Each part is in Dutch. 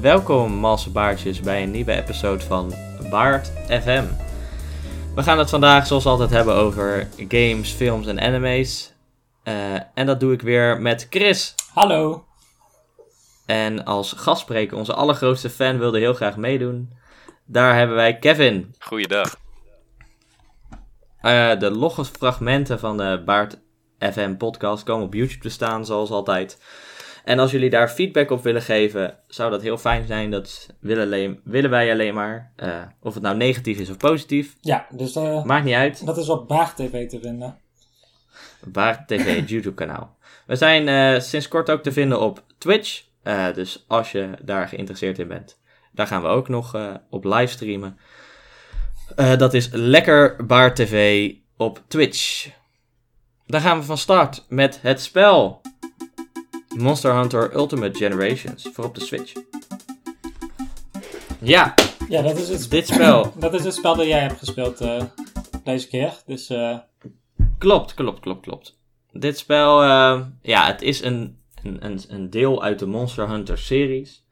welkom malse baardjes bij een nieuwe episode van Baard FM. We gaan het vandaag zoals altijd hebben over games, films en anime's. Eh, en dat doe ik weer met Chris. Hallo. En als gastspreker, onze allergrootste fan, wilde heel graag meedoen. Daar hebben wij Kevin. Goeiedag. Eh, de logge fragmenten van de Baard FM podcast komen op YouTube te staan, zoals altijd. En als jullie daar feedback op willen geven, zou dat heel fijn zijn. Dat willen, alleen, willen wij alleen maar. Eh, of het nou negatief is of positief, Ja, dus eh, maakt niet uit. dat is op Baag TV te vinden. Baard TV, het YouTube kanaal. We zijn eh, sinds kort ook te vinden op Twitch. Dus als je daar geïnteresseerd in bent, daar gaan we ook nog op livestreamen. Dat is Lekker Baard TV op Twitch. Dan gaan we van start met het spel. Monster Hunter Ultimate Generations voor op de Switch. Ja, Ja, dat is het, dit spel. dat is het spel dat jij hebt gespeeld eh, deze keer. Dus eh, Klopt, klopt, klopt, klopt. Dit spel, eh, ja, het is een, een, een, deel uit de Monster Hunter series.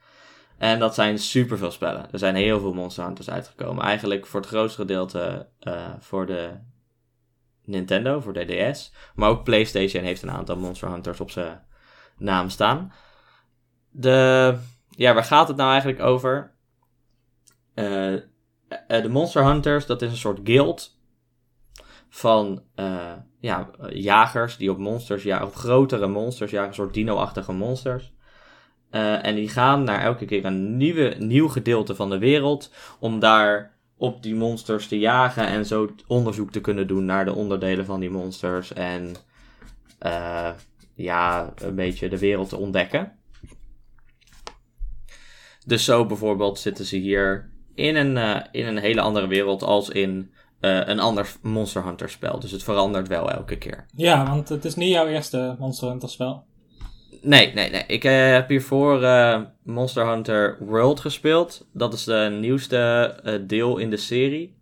En dat zijn superveel spellen. Er zijn heel veel Monster Hunters uitgekomen. Eigenlijk voor het grootste gedeelte voor de Nintendo, voor de DS. Maar ook PlayStation heeft een aantal Monster Hunters op zijn naam staan. De, ja, waar gaat het nou eigenlijk over? Eh, de Monster Hunters, dat is een soort guild van eh, ja, jagers die op monsters jagen, op grotere monsters jagen, een soort dino-achtige monsters. Eh, en die gaan naar elke keer een nieuwe, nieuw gedeelte van de wereld om daar op die monsters te jagen en zo onderzoek te kunnen doen naar de onderdelen van die monsters en eh, ja, een beetje de wereld te ontdekken. Dus zo bijvoorbeeld zitten ze hier in een, eh, in een hele andere wereld als in eh, een ander Monster Hunter spel. Dus het verandert wel elke keer. ja, want het is niet jouw eerste Monster Hunter spel. Nee, nee, nee. Ik eh, heb hiervoor Monster Hunter World gespeeld. Dat is de nieuwste deel in de serie.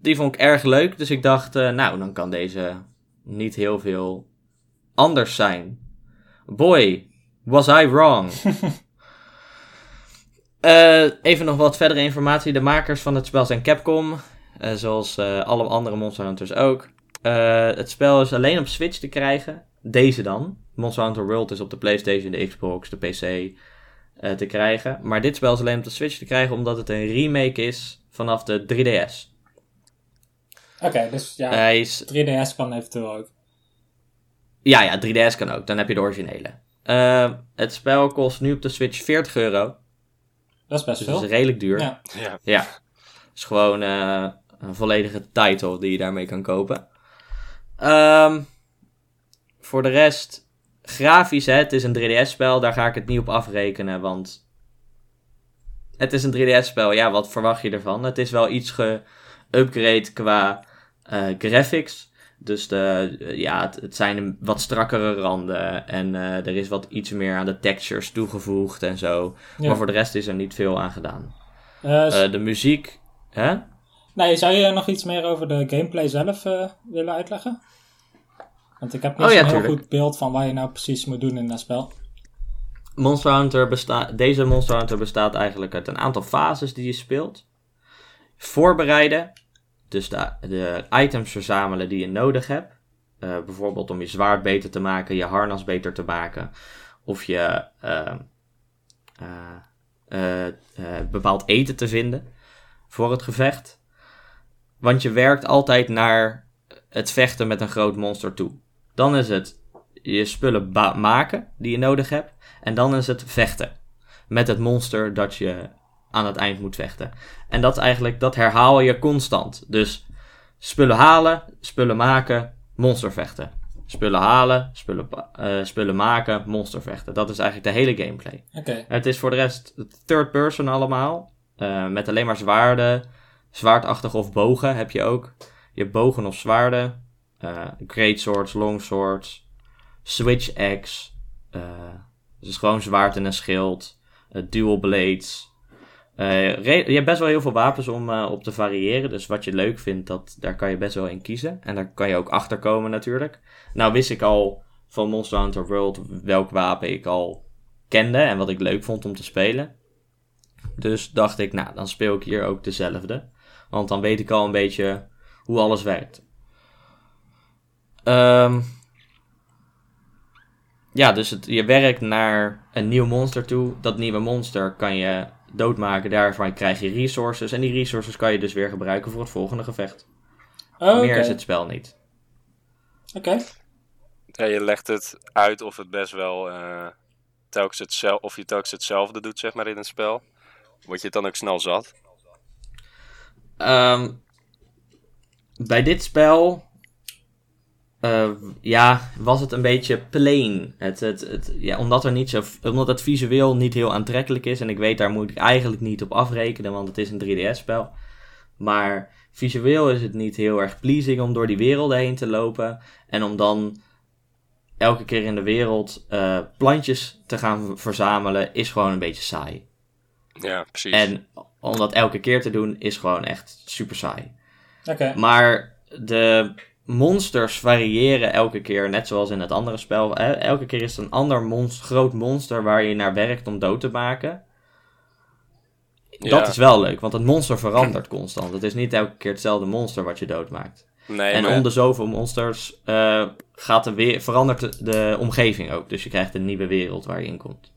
Die vond ik erg leuk. Dus ik dacht, nou, dan kan deze niet heel veel anders zijn. Boy, was I wrong. Eh, even nog wat verdere informatie. De makers van het spel zijn Capcom. eh, zoals eh, alle andere Monster Hunters ook. Het spel is alleen op Switch te krijgen. Deze dan. Monster Hunter World is op de PlayStation, de Xbox, de PC te krijgen. Maar dit spel is alleen op de Switch te krijgen omdat het een remake is vanaf de 3DS. Oké, dus ja, Hij is 3DS kan eventueel ook. Ja, ja, 3DS kan ook. Dan heb je de originele. Eh, het spel kost nu op de Switch 40 euro. Dat is best Dus dat is redelijk duur. Ja. Ja. Ja. Het is gewoon eh, een volledige title die je daarmee kan kopen. Ehm, voor de rest, grafisch, hè, het is een 3DS-spel. Daar ga ik het niet op afrekenen, want het is een 3DS-spel. Ja, wat verwacht je ervan? Het is wel iets geüpgrade qua graphics. Dus de, eh, ja, het, het zijn een wat strakkere randen en eh, er is wat iets meer aan de textures toegevoegd en zo. Ja. Maar voor de rest is er niet veel aan gedaan. Eh, Eh, de muziek, hè? nee, zou je nog iets meer over de gameplay zelf eh, willen uitleggen? Want ik heb niet Oh ja, zo'n heel tuurlijk. goed beeld van wat je nou precies moet doen in dat spel. Monster Hunter bestaat, deze Monster Hunter bestaat eigenlijk uit een aantal fases die je speelt. Voorbereiden, dus de, de items verzamelen die je nodig hebt. Eh, bijvoorbeeld om je zwaard beter te maken, je harnas beter te maken. Of je eh, eh, eh, bepaald eten te vinden voor het gevecht. Want je werkt altijd naar het vechten met een groot monster toe. Dan is het je spullen maken die je nodig hebt. En dan is het vechten. Met het monster dat je aan het eind moet vechten. En dat is eigenlijk, dat herhaal je constant. Dus spullen halen, spullen maken, monster vechten. Spullen halen, spullen, eh, spullen maken, monster vechten. Dat is eigenlijk de hele gameplay. Het is voor de rest third person allemaal. eh, met alleen maar zwaarden. Zwaardachtige of bogen heb je ook. Je hebt bogen of zwaarden. eh great swords, long swords. Switch axe. dus gewoon zwaard en een schild. dual blades. Eh, je hebt best wel heel veel wapens om eh, op te variëren. Dus wat je leuk vindt, dat, daar kan je best wel in kiezen. En daar kan je ook achter komen natuurlijk. Nou wist ik al van Monster Hunter World welk wapen ik al kende en wat ik leuk vond om te spelen. Dus dacht ik, nou, dan speel ik hier ook dezelfde. Want dan weet ik al een beetje hoe alles werkt. Ehm, ja, dus je werkt naar een nieuw monster toe. Dat nieuwe monster kan je doodmaken. Daarvan krijg je resources. En die resources kan je dus weer gebruiken voor het volgende gevecht. Oh, Meer is het spel niet. Oké. Ja, je legt het uit of het best wel eh, telkens hetzelfde, of je telkens hetzelfde doet, zeg maar, in het spel. Word je het dan ook snel zat? Ehm, bij dit spel. Eh, ja, was het een beetje plain. Het, het, het, ja, omdat, er niet zo, omdat het visueel niet heel aantrekkelijk is. En ik weet, daar moet ik eigenlijk niet op afrekenen, want het is een 3DS-spel. Maar visueel is het niet heel erg pleasing om door die werelden heen te lopen. En om dan elke keer in de wereld eh, plantjes te gaan verzamelen, is gewoon een beetje saai. Ja, precies. En om dat elke keer te doen, is gewoon echt super saai. Oké. Maar de monsters variëren elke keer, net zoals in het andere spel. Elke keer is het een ander groot monster waar je naar werkt om dood te maken. Dat is wel leuk, want het monster verandert constant. Het is niet elke keer hetzelfde monster wat je doodmaakt. nee, en maar om de zoveel monsters eh, gaat de weer, verandert de, de omgeving ook. Dus je krijgt een nieuwe wereld waar je in komt.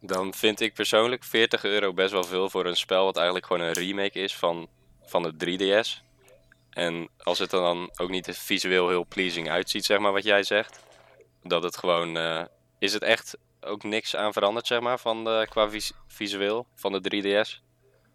dan vind ik persoonlijk 40 euro best wel veel voor een spel wat eigenlijk gewoon een remake is van, van de 3DS. En als het er dan ook niet visueel heel pleasing uitziet, zeg maar, wat jij zegt. Dat het gewoon... eh, is het echt ook niks aan veranderd, zeg maar, van de, qua vis- visueel van de 3DS?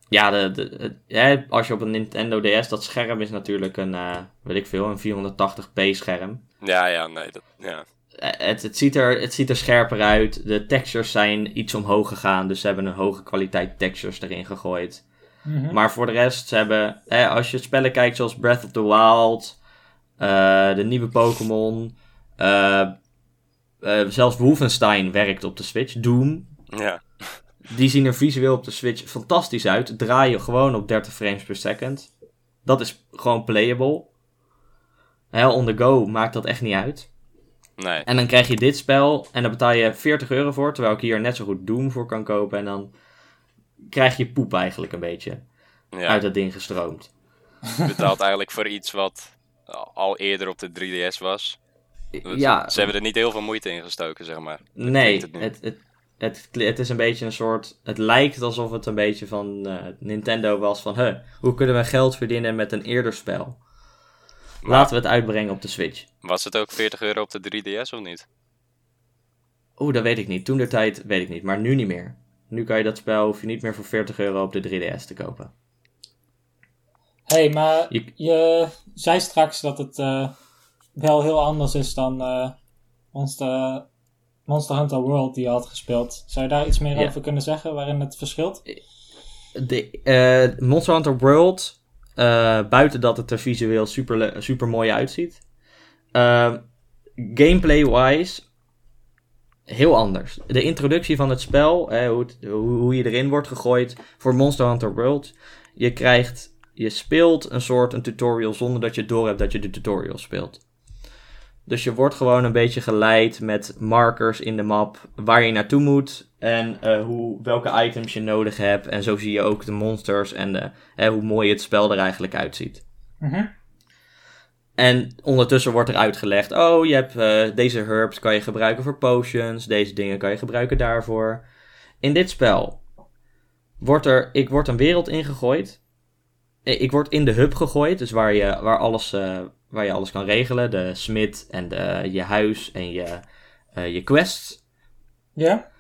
Ja, de, de, hè, als je op een Nintendo DS, dat scherm is natuurlijk een, eh, weet ik veel, een 480p scherm. Ja, ja, nee, dat, ja. Eh, Het, het, ziet er, het ziet er scherper uit. De textures zijn iets omhoog gegaan, dus ze hebben een hoge kwaliteit textures erin gegooid. Mhm. Maar voor de rest, ze hebben, hè, als je spellen kijkt zoals Breath of the Wild, eh, de nieuwe Pokémon, eh, eh, zelfs Wolfenstein werkt op de Switch, Doom, Ja, die zien er visueel op de Switch fantastisch uit. Draaien gewoon op 30 frames per second. Dat is gewoon playable. Hell on the go maakt dat echt niet uit. nee. En dan krijg je dit spel en dan betaal je 40 euro voor. Terwijl ik hier net zo goed Doom voor kan kopen. En dan krijg je poep eigenlijk een beetje Ja, uit dat ding gestroomd. je betaalt eigenlijk voor iets wat al eerder op de 3DS was. Ja, Ze hebben er niet heel veel moeite in gestoken, zeg maar. Dat nee. het. Het, het, het is een beetje een soort... Het lijkt alsof het een beetje van eh, Nintendo was van... Huh, hoe kunnen we geld verdienen met een eerder spel? Laten we het uitbrengen op de Switch. Was het ook 40 euro op de 3DS of niet? Oeh, dat weet ik niet. Toen de tijd weet ik niet, maar nu niet meer. Nu kan je dat spel, hoef je niet meer voor 40 euro op de 3DS te kopen. hey, maar Je- je zei straks dat het eh, wel heel anders is dan eh, Monster, Monster Hunter World die je had gespeeld. Zou je daar iets meer Ja. over kunnen zeggen waarin het verschilt? De, eh, Monster Hunter World, buiten dat het er visueel super, super mooi uitziet, gameplay-wise heel anders. De introductie van het spel, hoe, hoe, je erin wordt gegooid voor Monster Hunter World, je krijgt, je speelt een soort een tutorial zonder dat je door hebt dat je de tutorial speelt. Dus je wordt gewoon een beetje geleid met markers in de map waar je naartoe moet en eh, hoe, welke items je nodig hebt. En zo zie je ook de monsters en hoe mooi het spel er eigenlijk uitziet. Mhm. En ondertussen wordt er uitgelegd, oh je hebt eh, deze herbs kan je gebruiken voor potions, deze dingen kan je gebruiken daarvoor. In dit spel wordt er, ik word een wereld ingegooid. Eh, Ik word in de hub gegooid, dus waar je, waar alles, eh, waar je alles kan regelen. De smid en de, je huis en je, eh, je quests. Ja?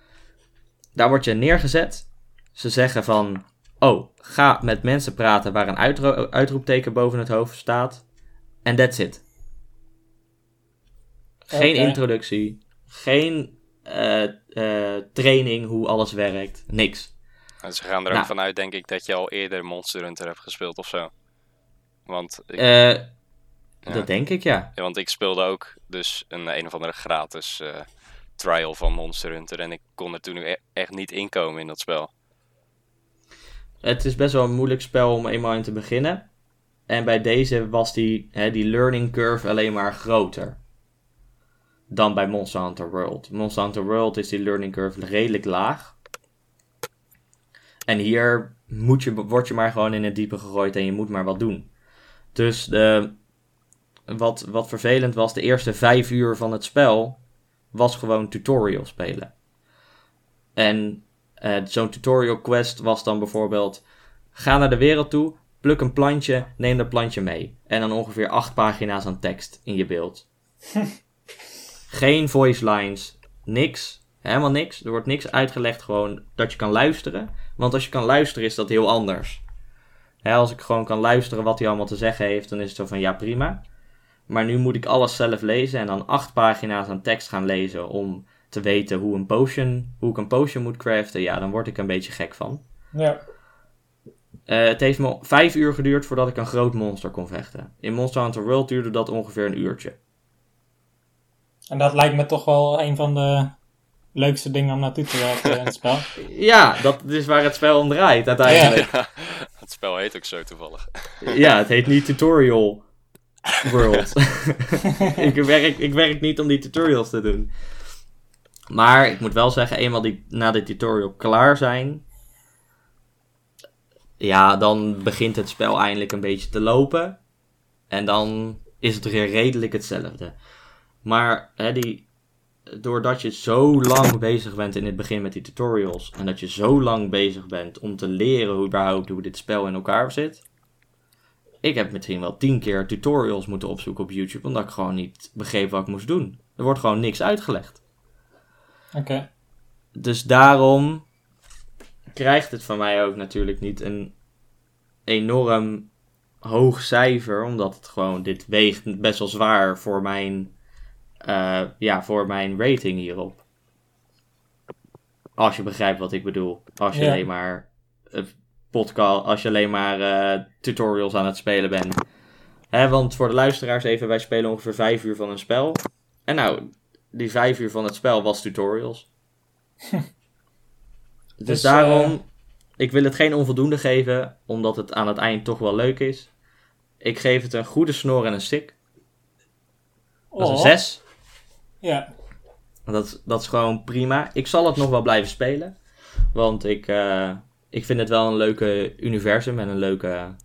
Daar word je neergezet. Ze zeggen van, oh, ga met mensen praten waar een uitro- uitroepteken boven het hoofd staat. En that's it. Geen introductie, geen eh, eh, training hoe alles werkt, niks. En ze gaan er Nou. ook vanuit, denk ik, dat je al eerder Monster Hunter hebt gespeeld of zo. Want ik, Eh, Ja. Dat denk ik, ja. ja, want ik speelde ook dus een een of andere gratis eh, trial van Monster Hunter. En ik kon er toen e- echt niet inkomen in dat spel. Het is best wel een moeilijk spel om eenmaal in te beginnen. En bij deze was die, hè, die learning curve alleen maar groter. dan bij Monster Hunter World. Monster Hunter World is die learning curve redelijk laag. En hier moet je, word je maar gewoon in het diepe gegooid en je moet maar wat doen. Dus de, wat, wat vervelend was, de eerste vijf uur van het spel was gewoon tutorial spelen. En uh, zo'n tutorial quest was dan bijvoorbeeld: ga naar de wereld toe, pluk een plantje, neem dat plantje mee. En dan ongeveer acht pagina's aan tekst in je beeld. Geen voice lines, niks, helemaal niks. Er wordt niks uitgelegd, gewoon dat je kan luisteren. Want als je kan luisteren is dat heel anders. als ik gewoon kan luisteren wat hij allemaal te zeggen heeft, dan is het zo van ja prima. Maar nu moet ik alles zelf lezen en dan acht pagina's aan tekst gaan lezen om te weten hoe, een potion, hoe ik een potion moet craften. Ja, dan word ik een beetje gek van. Ja. Uh, het heeft me vijf uur geduurd voordat ik een groot monster kon vechten. In Monster Hunter World duurde dat ongeveer een uurtje. En dat lijkt me toch wel een van de leukste dingen om naartoe te werken in het spel. Ja, dat is waar het spel om draait uiteindelijk. Ja, het spel heet ook zo toevallig. Ja, het heet niet Tutorial World. ik, werk, ik werk niet om die tutorials te doen. Maar ik moet wel zeggen, eenmaal die na de tutorial klaar zijn, ja, dan begint het spel eindelijk een beetje te lopen. En dan is het weer redelijk hetzelfde. Maar hè, die, doordat je zo lang bezig bent in het begin met die tutorials. En dat je zo lang bezig bent om te leren hoe, überhaupt hoe dit spel in elkaar zit. Ik heb misschien wel tien keer tutorials moeten opzoeken op YouTube. Omdat ik gewoon niet begreep wat ik moest doen. Er wordt gewoon niks uitgelegd. Oké. Dus daarom krijgt het van mij ook natuurlijk niet een enorm hoog cijfer. Omdat het gewoon, dit weegt best wel zwaar voor mijn, uh, ja, voor mijn rating hierop. Als je begrijpt wat ik bedoel. Als je Ja. alleen maar uh, podcast, als je alleen maar eh, tutorials aan het spelen bent. Hè, want voor de luisteraars even, wij spelen ongeveer vijf uur van een spel. En nou, die vijf uur van het spel was tutorials. dus, Dus, daarom, eh, ik wil het geen onvoldoende geven, omdat het aan het eind toch wel leuk is. Ik geef het een goede snor en een stick. Dat is een Oh, 6. Ja. Dat, is- dat is gewoon prima. Ik zal het nog wel blijven spelen. Want ik, eh, ik vind het wel een leuke universum en een leuke.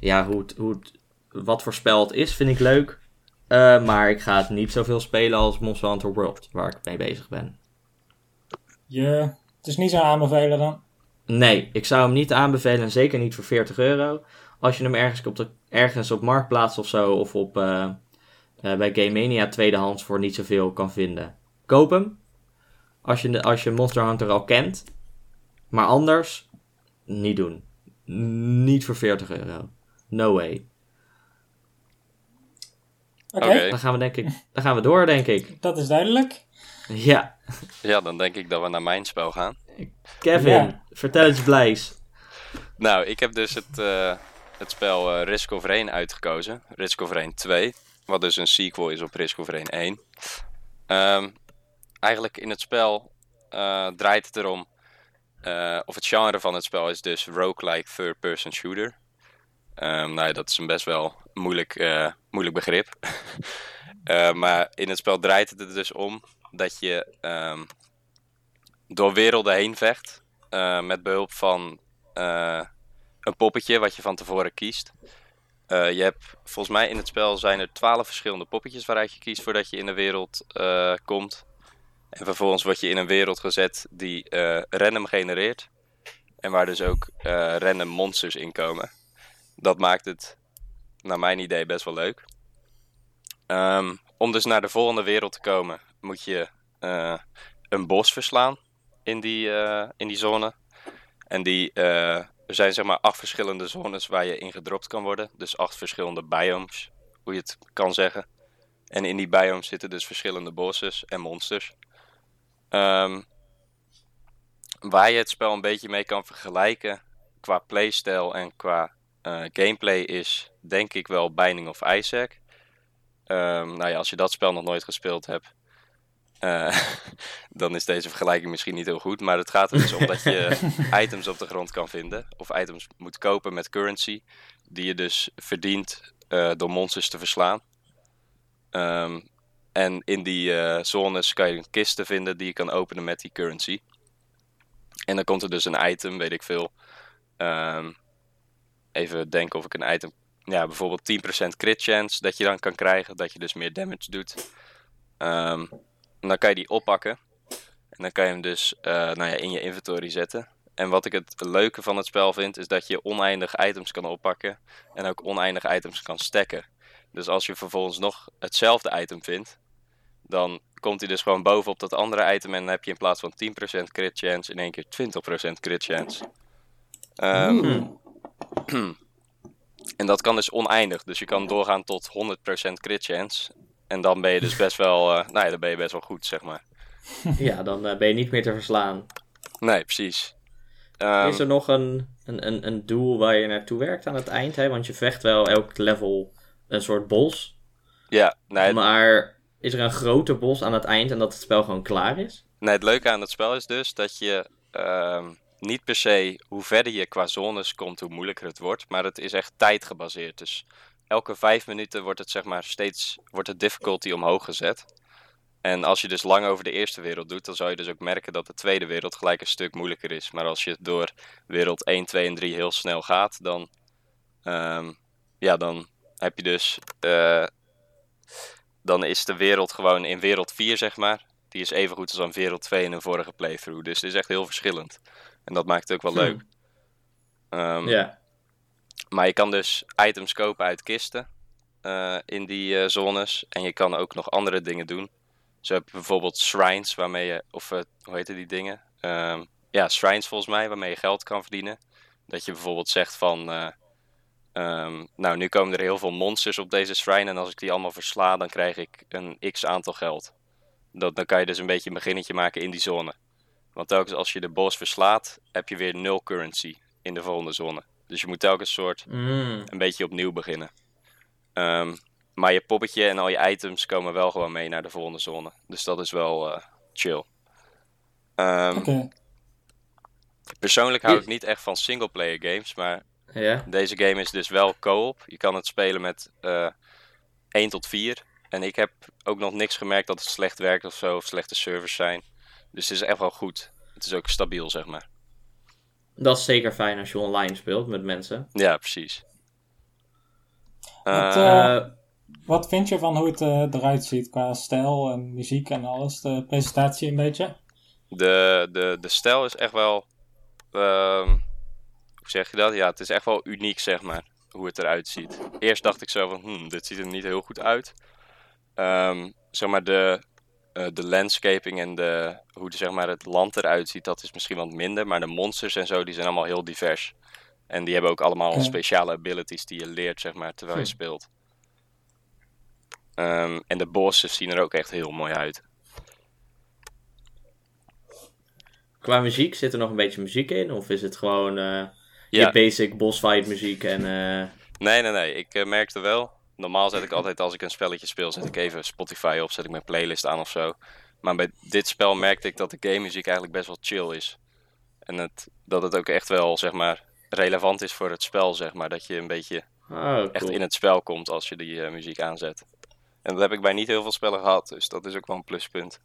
Ja, hoe het, hoe het, wat voor spel het is, vind ik leuk. Eh, maar ik ga het niet zoveel spelen als Monster Hunter World, waar ik mee bezig ben. Je, het is niet zo aanbevelen dan. Nee, ik zou hem niet aanbevelen, en zeker niet voor 40 euro. Als je hem ergens op, de, ergens op Marktplaats of zo, of op, eh, eh, bij Game Mania tweedehands voor niet zoveel kan vinden. Koop hem. Als je, de- als je Monster Hunter al kent. Maar anders, niet doen. Niet voor 40 euro. No way. Oké, Oké. Dan gaan we denk ik, dan gaan we door, denk ik. dat is duidelijk. Ja, Ja, dan denk ik dat we naar mijn spel gaan. Kevin, Ja. vertel eens blijs. Nou, ik heb dus het, eh, het spel eh, Risk of Rain uitgekozen. Risk of Rain 2. Wat dus een sequel is op Risk of Rain 1. Ehm, eigenlijk in het spel eh, draait het erom. eh, of het genre van het spel is dus roguelike third-person shooter. Ehm, nou ja, dat is een best wel moeilijk, eh, moeilijk begrip. Eh, maar in het spel draait het er dus om dat je ehm, door werelden heen vecht. eh, met behulp van eh, een poppetje wat je van tevoren kiest. Eh, je hebt, volgens mij in het spel zijn er twaalf verschillende poppetjes waaruit je kiest voordat je in de wereld komt. En vervolgens word je in een wereld gezet die random genereert. En waar dus ook random monsters in komen. Dat maakt het, naar mijn idee, best wel leuk. Ehm, om dus naar de volgende wereld te komen, moet je een bos verslaan in die, eh, in die zone. En die, eh, er zijn zeg maar acht verschillende zones waar je in gedropt kan worden. Dus acht verschillende biomes, hoe je het kan zeggen. En in die biomes zitten dus verschillende bosses en monsters. Ehm, waar je het spel een beetje mee kan vergelijken qua playstyle en qua eh, gameplay is denk ik wel Binding of Isaac. Ehm, nou ja, als je dat spel nog nooit gespeeld hebt, eh, dan is deze vergelijking misschien niet heel goed. Maar het gaat er dus om dat je items op de grond kan vinden. Of items moet kopen met currency. Die je dus verdient eh, door monsters te verslaan. Ehm, en in die eh, zones kan je kisten vinden die je kan openen met die currency. En dan komt er dus een item, weet ik veel. Ehm, even denken of ik een item. Ja, bijvoorbeeld 10% crit chance dat je dan kan krijgen. Dat je dus meer damage doet. Ehm, en dan kan je die oppakken. En dan kan je hem dus eh, nou ja, in je inventory zetten. En wat ik het leuke van het spel vind, is dat je oneindig items kan oppakken. En ook oneindig items kan stacken. Dus als je vervolgens nog hetzelfde item vindt, dan komt hij dus gewoon bovenop dat andere item. En dan heb je in plaats van 10% crit chance in één keer 20% crit chance. Ehm, Oeh. en dat kan dus oneindig. Dus je kan doorgaan tot 100% crit chance. En dan ben je dus best wel, eh, nou ja, dan ben je best wel goed, zeg maar. Ja, dan eh, ben je niet meer te verslaan. Nee, precies. Ehm, is er nog een, een, een, een doel waar je naartoe werkt aan het eind? Hè? Want je vecht wel elk level een soort bos. ja, nee, Maar is er een grote bos aan het eind en dat het spel gewoon klaar is? Nee, het leuke aan het spel is dus dat je ehm, niet per se hoe verder je qua zones komt, hoe moeilijker het wordt. Maar het is echt tijdgebaseerd. Dus elke vijf minuten wordt het zeg maar steeds wordt de difficulty omhoog gezet. En als je dus lang over de eerste wereld doet, dan zou je dus ook merken dat de tweede wereld gelijk een stuk moeilijker is. Maar als je door wereld 1, 2 en 3 heel snel gaat, dan, ehm, ja, dan heb je dus. eh, dan is de wereld gewoon in wereld 4, zeg maar. Die is even goed als aan wereld 2 in een vorige playthrough. Dus het is echt heel verschillend. En dat maakt het ook wel Hm. leuk. Ehm, Ja. Maar je kan dus items kopen uit kisten eh, in die eh, zones. En je kan ook nog andere dingen doen. Zo heb je bijvoorbeeld shrines waarmee je, of eh, hoe heet die dingen? Ehm, ja, shrines volgens mij, waarmee je geld kan verdienen. Dat je bijvoorbeeld zegt van, eh, ehm, nou nu komen er heel veel monsters op deze shrine. En als ik die allemaal versla, dan krijg ik een x aantal geld. Dat, dan kan je dus een beetje een beginnetje maken in die zone. Want telkens als je de boss verslaat, heb je weer nul currency in de volgende zone. Dus je moet telkens soort Mm. een beetje opnieuw beginnen. Ehm, maar je poppetje en al je items komen wel gewoon mee naar de volgende zone. Dus dat is wel eh, chill. Ehm. Persoonlijk hou ik niet echt van singleplayer games, maar deze game is dus wel co-op. Je kan het spelen met eh 1 tot 4. En ik heb ook nog niks gemerkt dat het slecht werkt of zo, of slechte servers zijn. Dus het is echt wel goed. Het is ook stabiel, zeg maar. Dat is zeker fijn als je online speelt met mensen. Ja, precies. Wat, Eh, eh, wat vind je van hoe het eh, eruit ziet qua stijl en muziek en alles? De presentatie een beetje? De, de, de stijl is echt wel. ehm, hoe zeg je dat? Ja, het is echt wel uniek, zeg maar. Hoe het eruit ziet. Eerst dacht ik zo van, hmm, dit ziet er niet heel goed uit. Ehm, zeg maar, de, eh, de landscaping en de, hoe de, zeg maar, het land eruit ziet, dat is misschien wat minder. Maar de monsters en zo, die zijn allemaal heel divers. En die hebben ook allemaal speciale abilities die je leert, zeg maar, terwijl je Hm. speelt. Ehm, en de bossen zien er ook echt heel mooi uit. Qua muziek zit er nog een beetje muziek in? Of is het gewoon Ja. je basic boss fight muziek en... eh, Nee, nee, nee. Ik merkte wel. Normaal zet ik altijd als ik een spelletje speel, zet ik even Spotify op, zet ik mijn playlist aan of zo. Maar bij dit spel merkte ik dat de game muziek eigenlijk best wel chill is. En het, dat het ook echt wel, zeg maar, relevant is voor het spel, zeg maar. Dat je een beetje Oh, echt in het spel komt als je die eh, muziek aanzet. En dat heb ik bij niet heel veel spellen gehad, dus dat is ook wel een pluspunt.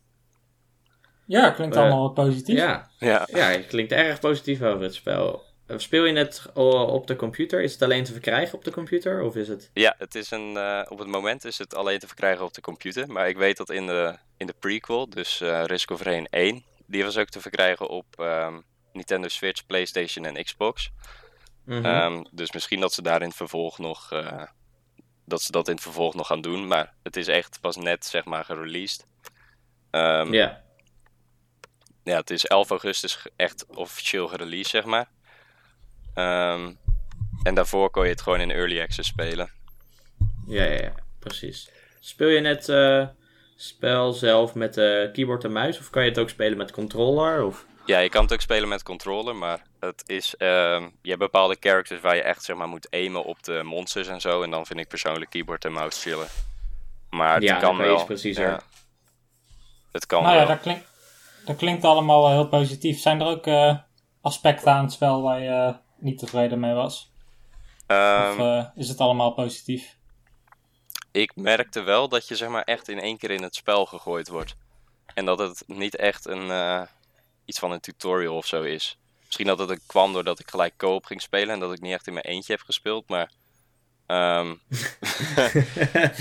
Ja, klinkt Eh, allemaal positief. Ja, Ja, ja, klinkt erg positief over het spel. Eh, Speel je het o- op de computer? Is het alleen te verkrijgen op de computer? Of is het... ja het is een, eh, op het moment is het alleen te verkrijgen op de computer. Maar ik weet dat in de, in de prequel, dus eh Risk of Rain 1, die was ook te verkrijgen op ehm, Nintendo Switch, PlayStation en Xbox. Mhm. Ehm, dus misschien dat ze daar in het vervolg nog. eh, dat ze dat in het vervolg nog gaan doen. Maar het is echt pas net, zeg maar, gereleased. Ehm, ja. ja. het is 11 augustus echt officieel gereleased, zeg maar. Ehm, en daarvoor kon je het gewoon in early access spelen. Ja, ja, ja, precies. Speel je net eh spel zelf met keyboard en muis? Of kan je het ook spelen met controller? Of... Ja, je kan het ook spelen met controller, maar het is, ehm, je hebt bepaalde characters waar je echt zeg maar, moet aimen op de monsters en zo. En dan vind ik persoonlijk keyboard en mouse chillen. Maar het Ja, kan wel. preciezer. ja. Het kan Nou ja, wel. dat klinkt, dat klinkt allemaal wel heel positief. Zijn er ook eh, aspecten aan het spel waar je eh, niet tevreden mee was? Ehm, of eh, is het allemaal positief? ik merkte wel dat je zeg maar echt in één keer in het spel gegooid wordt. En dat het niet echt een, eh, iets van een tutorial of zo is. Misschien dat het kwam doordat ik gelijk co-op ging spelen en dat ik niet echt in mijn eentje heb gespeeld, maar... ehm,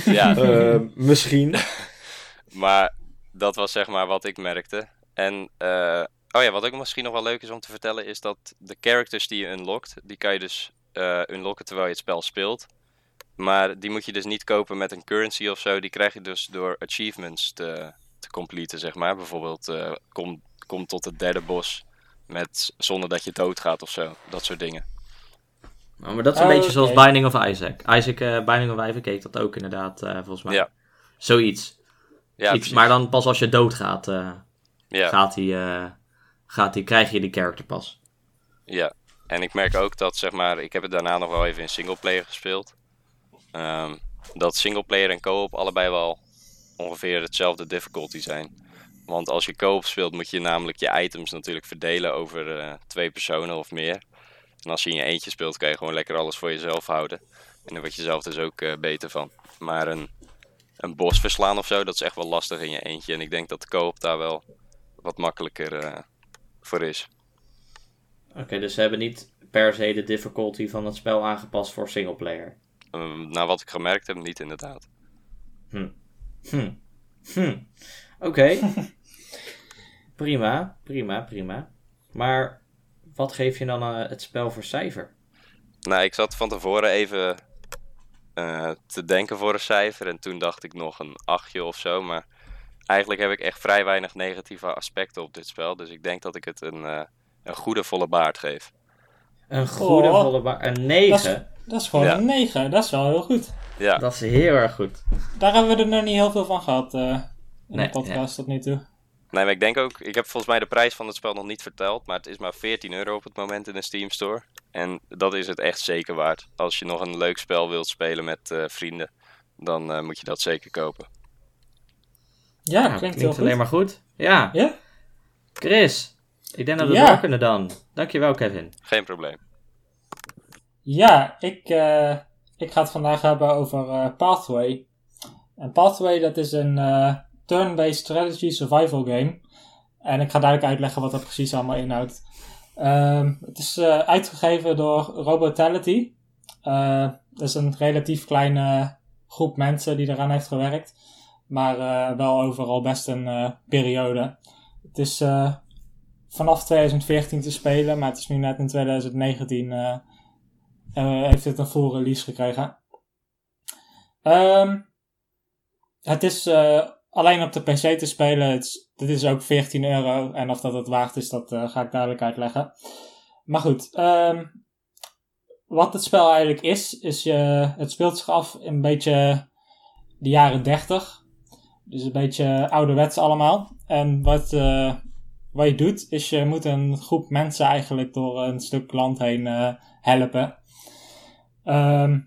ja, Eh, misschien. maar dat was zeg maar wat ik merkte. En eh, oh ja, wat ook misschien nog wel leuk is om te vertellen, is dat de characters die je unlockt, die kan je dus eh, unlocken terwijl je het spel speelt. Maar die moet je dus niet kopen met een currency of zo. Die krijg je dus door achievements te, te completen, zeg maar. Bijvoorbeeld, eh, kom, kom tot het derde bos met, zonder dat je doodgaat of zo. Dat soort dingen. Nou, maar dat is een Oh, beetje zoals. Binding of Isaac. Isaac, eh, Binding of Isaac heet dat ook inderdaad, eh, volgens mij. Ja. Zoiets. Ja, Iets, maar dan pas als je doodgaat, eh ja. gaat eh, gaat die, krijg je die character pas. Ja, en ik merk ook dat, zeg maar, ik heb het daarna nog wel even in singleplayer gespeeld. Ehm, dat singleplayer en co-op allebei wel ongeveer hetzelfde difficulty zijn. Want als je co-op speelt, moet je namelijk je items natuurlijk verdelen over eh, twee personen of meer. En als je in je eentje speelt, kan je gewoon lekker alles voor jezelf houden. En daar word je zelf dus ook eh, beter van. Maar een, een bos verslaan of zo, dat is echt wel lastig in je eentje. En ik denk dat de co-op daar wel wat makkelijker eh, voor is. Oké, dus ze hebben niet per se de difficulty van het spel aangepast voor singleplayer. Ehm, naar wat ik gemerkt heb, niet inderdaad. Hm. Hm. Oké. prima, prima, prima. Maar wat geef je dan eh, het spel voor cijfer? Nou, ik zat van tevoren even eh, te denken voor een cijfer. En toen dacht ik nog een achtje of zo. Maar eigenlijk heb ik echt vrij weinig negatieve aspecten op dit spel. Dus ik denk dat ik het een, eh, een goede volle baard geef. Een goede Oh. volle ba- Een 9. Dat is gewoon Ja. een 9. Dat is wel heel goed. Ja, Dat is heel erg goed. Daar hebben we er nog niet heel veel van gehad eh, in Nee, de podcast tot nu toe. nee, maar ik denk ook... Ik heb volgens mij de prijs van het spel nog niet verteld. Maar het is maar 14 euro op het moment in de Steam Store. En dat is het echt zeker waard. Als je nog een leuk spel wilt spelen met eh, vrienden, dan eh, moet je dat zeker kopen. Ja, Nou, klinkt, heel goed. alleen maar goed. Ja, Ja? Chris. Ik denk dat we Ja. door kunnen dan. Dankjewel, Kevin. Geen probleem. Ja, ik, eh, ik ga het vandaag hebben over eh, Pathway. En Pathway, dat is een eh, turn-based strategy survival game. En ik ga duidelijk uitleggen wat dat precies allemaal inhoudt. Ehm, het is eh, uitgegeven door Robotality. Eh, dat is een relatief kleine groep mensen die eraan heeft gewerkt. Maar eh, wel overal best een eh, periode. Het is eh, vanaf 2014 te spelen, maar het is nu net in 2019 eh, eh, heeft het een full release gekregen. Ehm, het is alleen op de PC te spelen. Het is, dit is ook 14 euro. En of dat het waard is, dat ga ik duidelijk uitleggen. Maar goed, ehm, wat het spel eigenlijk is, is je, het speelt zich af een beetje de jaren 30. Dus een beetje ouderwets allemaal. En wat, eh, wat je doet, is je moet een groep mensen eigenlijk door een stuk land heen eh, helpen. Ehm,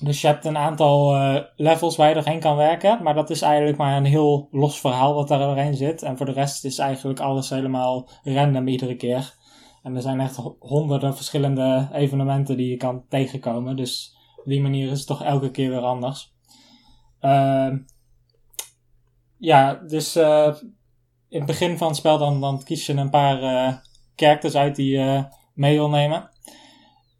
dus je hebt een aantal eh, levels waar je doorheen kan werken. Maar dat is eigenlijk maar een heel los verhaal wat daar doorheen zit. En voor de rest is eigenlijk alles helemaal random iedere keer. En er zijn echt ho- honderden verschillende evenementen die je kan tegenkomen. Dus op die manier is het toch elke keer weer anders. Ehm, ja, dus eh, in het begin van het spel dan, dan kies je een paar eh characters uit die je mee wil nemen.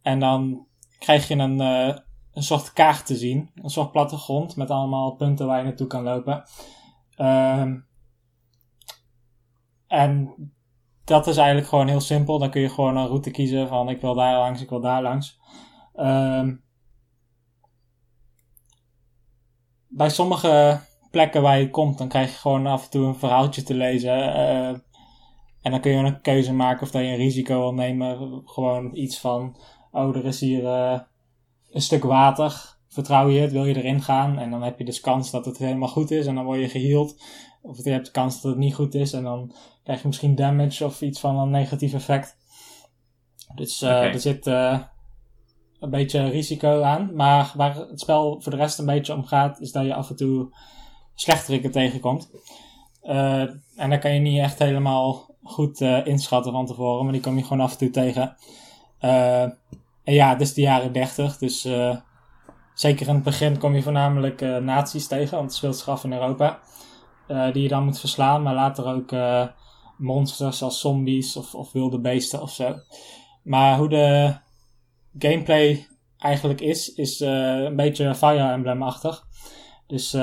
En dan krijg je een, eh, een soort kaart te zien. Een soort plattegrond met allemaal punten waar je naartoe kan lopen. Ehm, en dat is eigenlijk gewoon heel simpel. Dan kun je gewoon een route kiezen van ik wil daar langs, ik wil daar langs. Ehm, bij sommige plekken waar je komt, dan krijg je gewoon af en toe een verhaaltje te lezen. eh, en dan kun je een keuze maken of dat je een risico wil nemen. Gewoon iets van, oh, er is hier eh, een stuk water. Vertrouw je het? Wil je erin gaan? En dan heb je dus kans dat het helemaal goed is en dan word je geheeld. Of je hebt de kans dat het niet goed is en dan krijg je misschien damage of iets van een negatief effect. Dus eh, er zit een beetje risico aan. Maar waar het spel voor de rest een beetje om gaat, is dat je af en toe slechteriken tegenkomt. Eh, en dan kan je niet echt helemaal goed eh, inschatten van tevoren, maar die kom je gewoon af en toe tegen. Eh, en ja, het is de jaren 30, dus zeker in het begin kom je voornamelijk nazi's tegen, want het speelt zich af in Europa. Die je dan moet verslaan, maar later ook monsters als zombies of, of wilde beesten of zo. Maar hoe de gameplay eigenlijk is, is een beetje Fire Emblem-achtig. Dus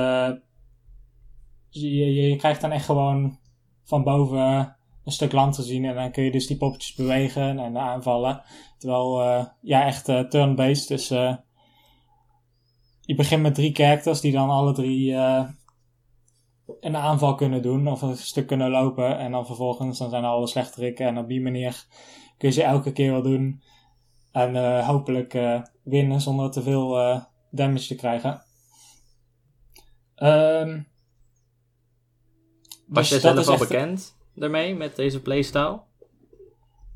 je, je, krijgt dan echt gewoon van boven een stuk land te zien. En dan kun je dus die poppetjes bewegen en aanvallen. Terwijl, uh, ja, echt turn-based. Dus je begint met drie characters die dan alle drie een aanval kunnen doen. Of een stuk kunnen lopen. En dan vervolgens dan zijn alle slechterikken. En op die manier kun je ze elke keer wel doen. En hopelijk winnen zonder te veel damage te krijgen. Um, Was dus je zelf al bekend daarmee, met deze playstyle?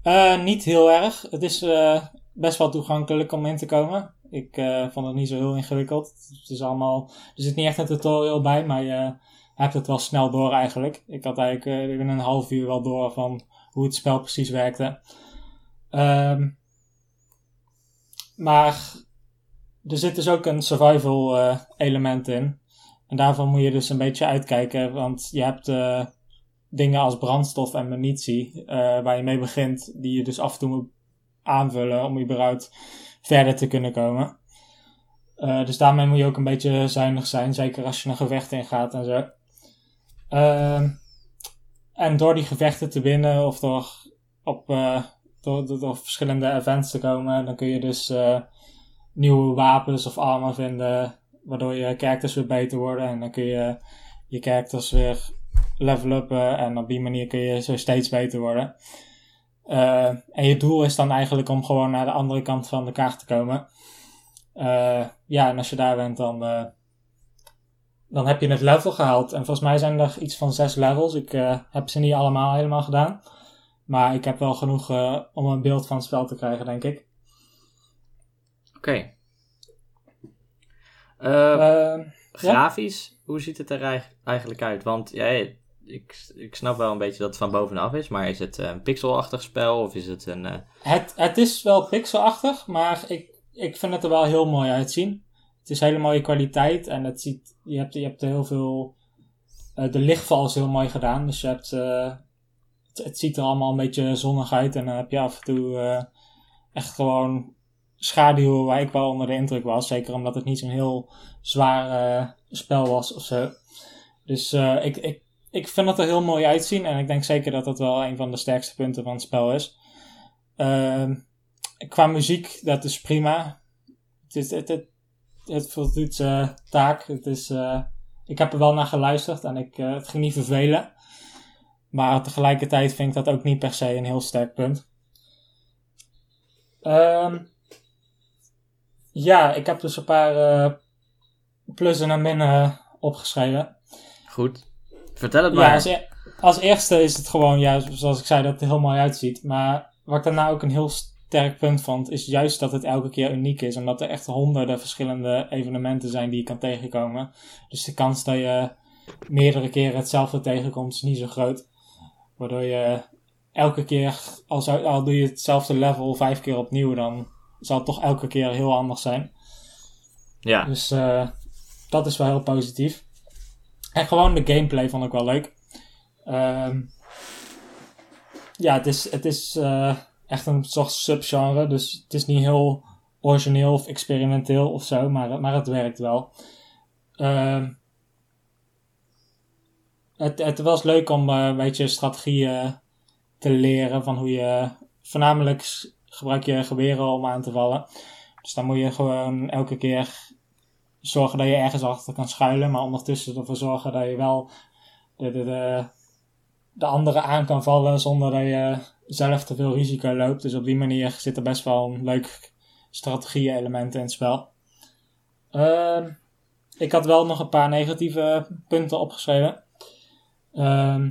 Uh, niet heel erg. Het is uh, best wel toegankelijk om in te komen. Ik uh, vond het niet zo heel ingewikkeld. Het is allemaal, er zit niet echt een tutorial bij, maar je hebt het wel snel door eigenlijk. Ik had eigenlijk binnen een half uur wel door van hoe het spel precies werkte. Um, maar er zit dus ook een survival element in. En daarvan moet je dus een beetje uitkijken, want je hebt dingen als brandstof en munitie, uh, waar je mee begint, die je dus af en toe moet aanvullen om überhaupt verder te kunnen komen. Uh, dus daarmee moet je ook een beetje zuinig zijn, zeker als je een gevecht ingaat en zo. Uh, en door die gevechten te winnen of door, op, door, door, door, verschillende events te komen, dan kun je dus nieuwe wapens of armor vinden, waardoor je characters weer beter worden. En dan kun je je characters weer level uppen en op die manier kun je zo steeds beter worden. Uh, en je doel is dan eigenlijk om gewoon naar de andere kant van de kaart te komen. Uh, ja, en als je daar bent, dan, dan heb je het level gehaald. En volgens mij zijn er iets van zes levels. Ik heb ze niet allemaal helemaal gedaan. Maar ik heb wel genoeg om een beeld van het spel te krijgen, denk ik. Oké. Grafisch, ja? hoe ziet het er eigenlijk uit? Want jij, ik, ik snap wel een beetje dat het van bovenaf is, maar is het een pixelachtig spel of is het een... Uh... Het, het is wel pixelachtig, maar ik, ik vind het er wel heel mooi uitzien. Het is hele mooie kwaliteit en het ziet, je, hebt, je hebt heel veel... Uh, de lichtval is heel mooi gedaan, dus je hebt... Uh, het, het, ziet er allemaal een beetje zonnig uit en dan heb je af en toe echt gewoon schaduwen waar ik wel onder de indruk was. Zeker omdat het niet zo'n heel zwaar spel was of zo. Dus ik, ik, ik vind het er heel mooi uitzien. En ik denk zeker dat dat wel een van de sterkste punten van het spel is. Uh, qua muziek, dat is prima. Het, is, het, het, het voldoet zijn taak. Het is, uh, ik heb er wel naar geluisterd en ik, het ging niet vervelen. Maar tegelijkertijd vind ik dat ook niet per se een heel sterk punt. Um, ja, ik heb dus een paar uh, plussen en minnen opgeschreven. Goed. Vertel het maar. Ja, als, eerste is het gewoon, ja, zoals ik zei, dat het er heel mooi uitziet. Maar wat ik daarna ook een heel sterk punt vond, is juist dat het elke keer uniek is. Omdat er echt honderden verschillende evenementen zijn die je kan tegenkomen. Dus de kans dat je meerdere keren hetzelfde tegenkomt is niet zo groot. Waardoor je elke keer, al, zou, al doe je hetzelfde level vijf keer opnieuw, dan zal toch elke keer heel anders zijn. Ja. Dus uh, dat is wel heel positief. En gewoon de gameplay vond ik wel leuk. Um, ja, het is, het is uh, echt een soort subgenre. Dus het is niet heel origineel of experimenteel of zo. Maar, maar het werkt wel. Um, het, het was leuk om uh, een beetje strategieën te leren. Van hoe je... Voornamelijk gebruik je geweren om aan te vallen. Dus dan moet je gewoon elke keer zorgen dat je ergens achter kan schuilen, maar ondertussen ervoor zorgen dat je wel de, de, de, de anderen aan kan vallen zonder dat je zelf te veel risico loopt. Dus op die manier zit er best wel een leuk strategie-element in het spel. Uh, ik had wel nog een paar negatieve punten opgeschreven. Uh,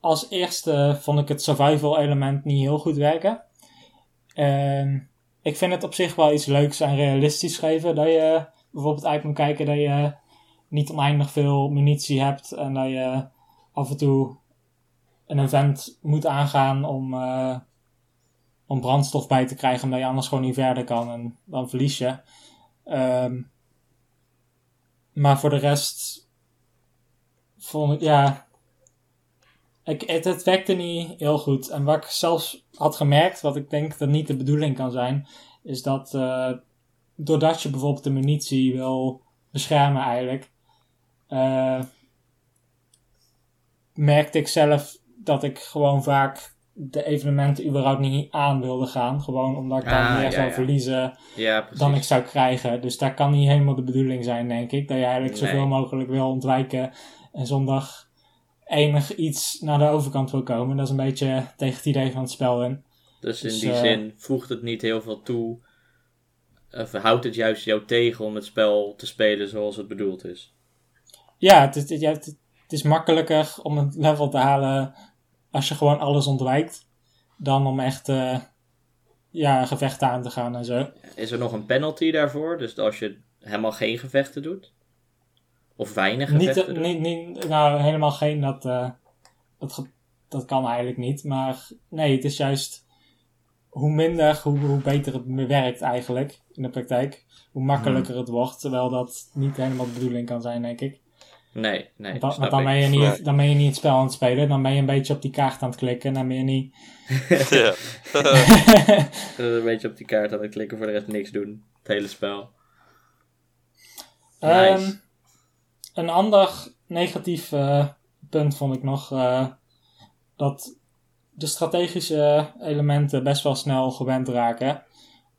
als eerste vond ik het survival element niet heel goed werken. Uh, ik vind het op zich wel iets leuks en realistisch schrijven. Dat je bijvoorbeeld uit moet kijken dat je niet oneindig veel munitie hebt en dat je af en toe een event moet aangaan om, uh, om brandstof bij te krijgen, omdat je anders gewoon niet verder kan en dan verlies je. Ehm, maar voor de rest vond ik, ja, ik, het, het werkte niet heel goed. En wat ik zelfs had gemerkt, wat ik denk dat niet de bedoeling kan zijn, is dat eh, doordat je bijvoorbeeld de munitie wil beschermen eigenlijk, eh, merkte ik zelf dat ik gewoon vaak de evenementen überhaupt niet aan wilde gaan. Gewoon omdat ik dan Ah, meer ja, zou ja. verliezen Ja, dan ik zou krijgen. Dus daar kan niet helemaal de bedoeling zijn, denk ik. Dat je eigenlijk Nee. zoveel mogelijk wil ontwijken en zondag enig iets naar de overkant wil komen. Dat is een beetje tegen het idee van het spel in. Dus in Dus, die eh, zin voegt het niet heel veel toe. Of houdt het juist jou tegen om het spel te spelen zoals het bedoeld is? Ja, het is, ja, het, het is makkelijker om het level te halen als je gewoon alles ontwijkt. Dan om echt eh, ja, gevechten aan te gaan en zo. Is er nog een penalty daarvoor? Dus als je helemaal geen gevechten doet? Of weinig Niet, niet, niet, nou, helemaal geen, dat, eh, dat, dat kan eigenlijk niet. Maar nee, het is juist hoe minder, hoe, hoe beter het werkt eigenlijk in de praktijk. Hoe makkelijker het wordt, terwijl dat niet helemaal de bedoeling kan zijn, denk ik. Nee, nee. Want, dan, want ben je niet, dan ben je niet het spel aan het spelen, dan ben je een beetje op die kaart aan het klikken. En dan ben je niet... ja. Een beetje op die kaart aan het klikken voor de rest niks doen. Het hele spel. Ehm, Nice. Een ander negatief eh, punt vond ik nog eh, dat de strategische elementen best wel snel gewend raken.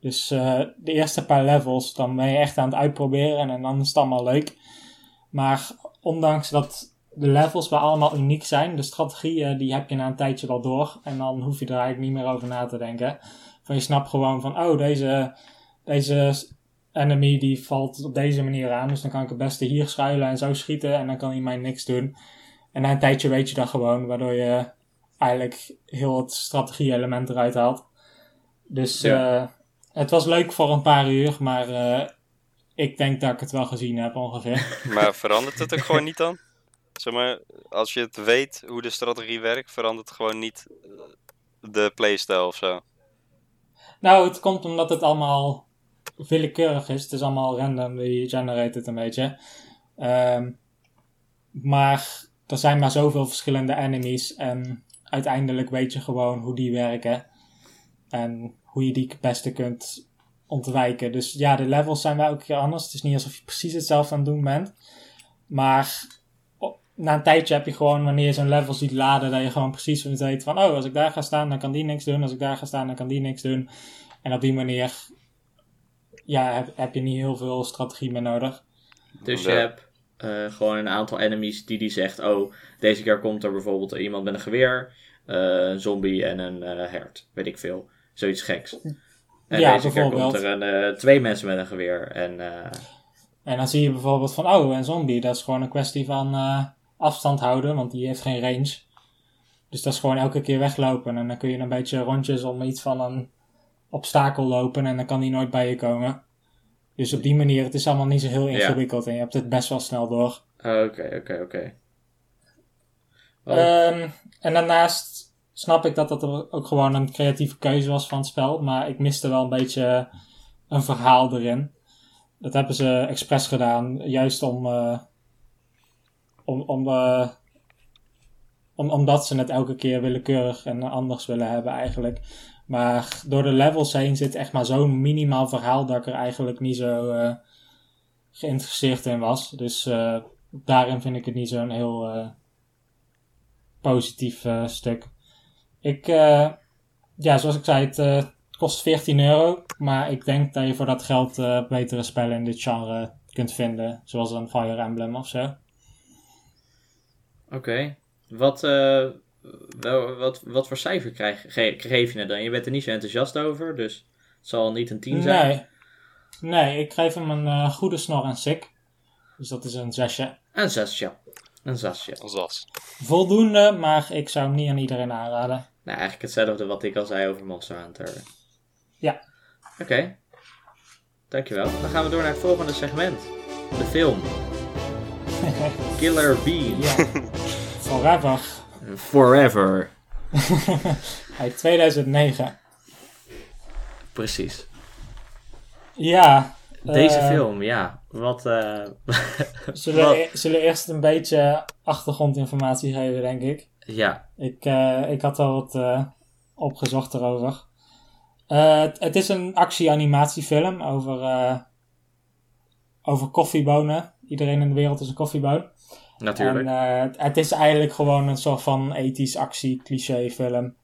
Dus eh, de eerste paar levels, dan ben je echt aan het uitproberen en dan is het allemaal leuk. Maar ondanks dat de levels wel allemaal uniek zijn, de strategieën die heb je na een tijdje wel door. En dan hoef je er eigenlijk niet meer over na te denken. Van je snapt gewoon van, oh, deze, deze enemy die valt op deze manier aan. Dus dan kan ik het beste hier schuilen en zo schieten. En dan kan hij mij niks doen. En na een tijdje weet je dat gewoon. Waardoor je eigenlijk heel het strategie-element eruit haalt. Dus Ja. eh, het was leuk voor een paar uur. Maar eh, ik denk dat ik het wel gezien heb ongeveer. Maar verandert het ook gewoon niet dan? Zeg maar, als je het weet hoe de strategie werkt, verandert het gewoon niet eh, de playstyle of zo. nou, het komt omdat het allemaal willekeurig is. Het is allemaal randomly generated een beetje. Ehm, maar er zijn maar zoveel verschillende enemies. En uiteindelijk weet je gewoon hoe die werken. En hoe je die het beste kunt ontwijken. Dus ja, de levels zijn wel elke keer anders. Het is niet alsof je precies hetzelfde aan het doen bent. Maar na een tijdje heb je gewoon, wanneer je zo'n level ziet laden, dat je gewoon precies weet van, oh, als ik daar ga staan, dan kan die niks doen. Als ik daar ga staan, dan kan die niks doen. En op die manier, ja, heb, heb je niet heel veel strategie meer nodig. Dus je hebt eh, gewoon een aantal enemies die die zegt: Oh, deze keer komt er bijvoorbeeld iemand met een geweer, eh, een zombie en een eh, hert. Weet ik veel. Zoiets geks. En Ja, deze keer komt er een, eh, twee mensen met een geweer. En eh, En dan zie je bijvoorbeeld van, oh, een zombie, dat is gewoon een kwestie van eh, afstand houden, want die heeft geen range. Dus dat is gewoon elke keer weglopen. En dan kun je een beetje rondjes om iets van een obstakel lopen en dan kan die nooit bij je komen. Dus op die manier, het is allemaal niet zo heel Ja. ingewikkeld en je hebt het best wel snel door. oké, oké, oké. Oh, Ehm, en daarnaast snap ik dat dat ook gewoon een creatieve keuze was van het spel. Maar ik miste wel een beetje een verhaal erin. Dat hebben ze expres gedaan, juist om, eh, om, om, eh, om, omdat ze het elke keer willekeurig en anders willen hebben eigenlijk. Maar door de levels heen zit echt maar zo'n minimaal verhaal dat ik er eigenlijk niet zo eh, geïnteresseerd in was. Dus eh, daarin vind ik het niet zo'n heel eh, positief stuk. Ik, ja, zoals ik zei, het kost 14 euro. Maar ik denk dat je voor dat geld betere spellen in dit genre kunt vinden. Zoals een Fire Emblem of zo. Oké. Wat, eh, wel, wat, wat voor cijfer krijg, ge- geef je het dan? Je bent er niet zo enthousiast over, dus het zal niet een 10 zijn. Nee. Nee, ik geef hem een eh, goede snor en sik. Dus dat is een zesje. Een zesje. Een zesje. Als as. Voldoende, maar ik zou hem niet aan iedereen aanraden. Nou, eigenlijk hetzelfde wat ik al zei over Monster Hunter. Ja. Oké. Dankjewel. Dan gaan we door naar het volgende segment. De film. Killer Bean. ja. Forever. Forever. Uit 2009. Precies. Ja, Deze Eh, film, ja. Wat, eh, Zullen, Wat- we, zullen we eerst een beetje achtergrondinformatie geven, denk ik. ja. Ik, eh, ik had al wat opgezocht erover. Het, het is een actie-animatiefilm over, over koffiebonen. Iedereen in de wereld is een koffieboon. Natuurlijk. En eh, het, is eigenlijk gewoon een soort van ethisch actie-cliché film.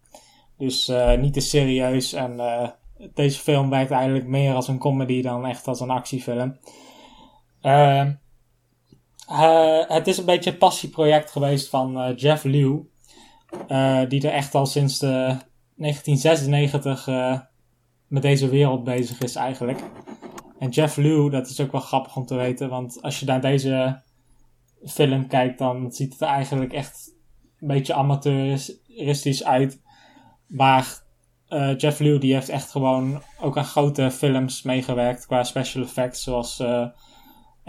Dus eh, niet te serieus. En eh, deze film werkt eigenlijk meer als een comedy dan echt als een actiefilm. Eh, eh, het is een beetje een passieproject geweest van Jeff Liu. die er echt al sinds de 1996 eh, met deze wereld bezig is eigenlijk. En Jeff Liu, dat is ook wel grappig om te weten. Want als je naar deze film kijkt, dan ziet het er eigenlijk echt een beetje amateuristisch uit. Maar eh, Jeff Liu die heeft echt gewoon ook aan grote films meegewerkt qua special effects. Zoals eh,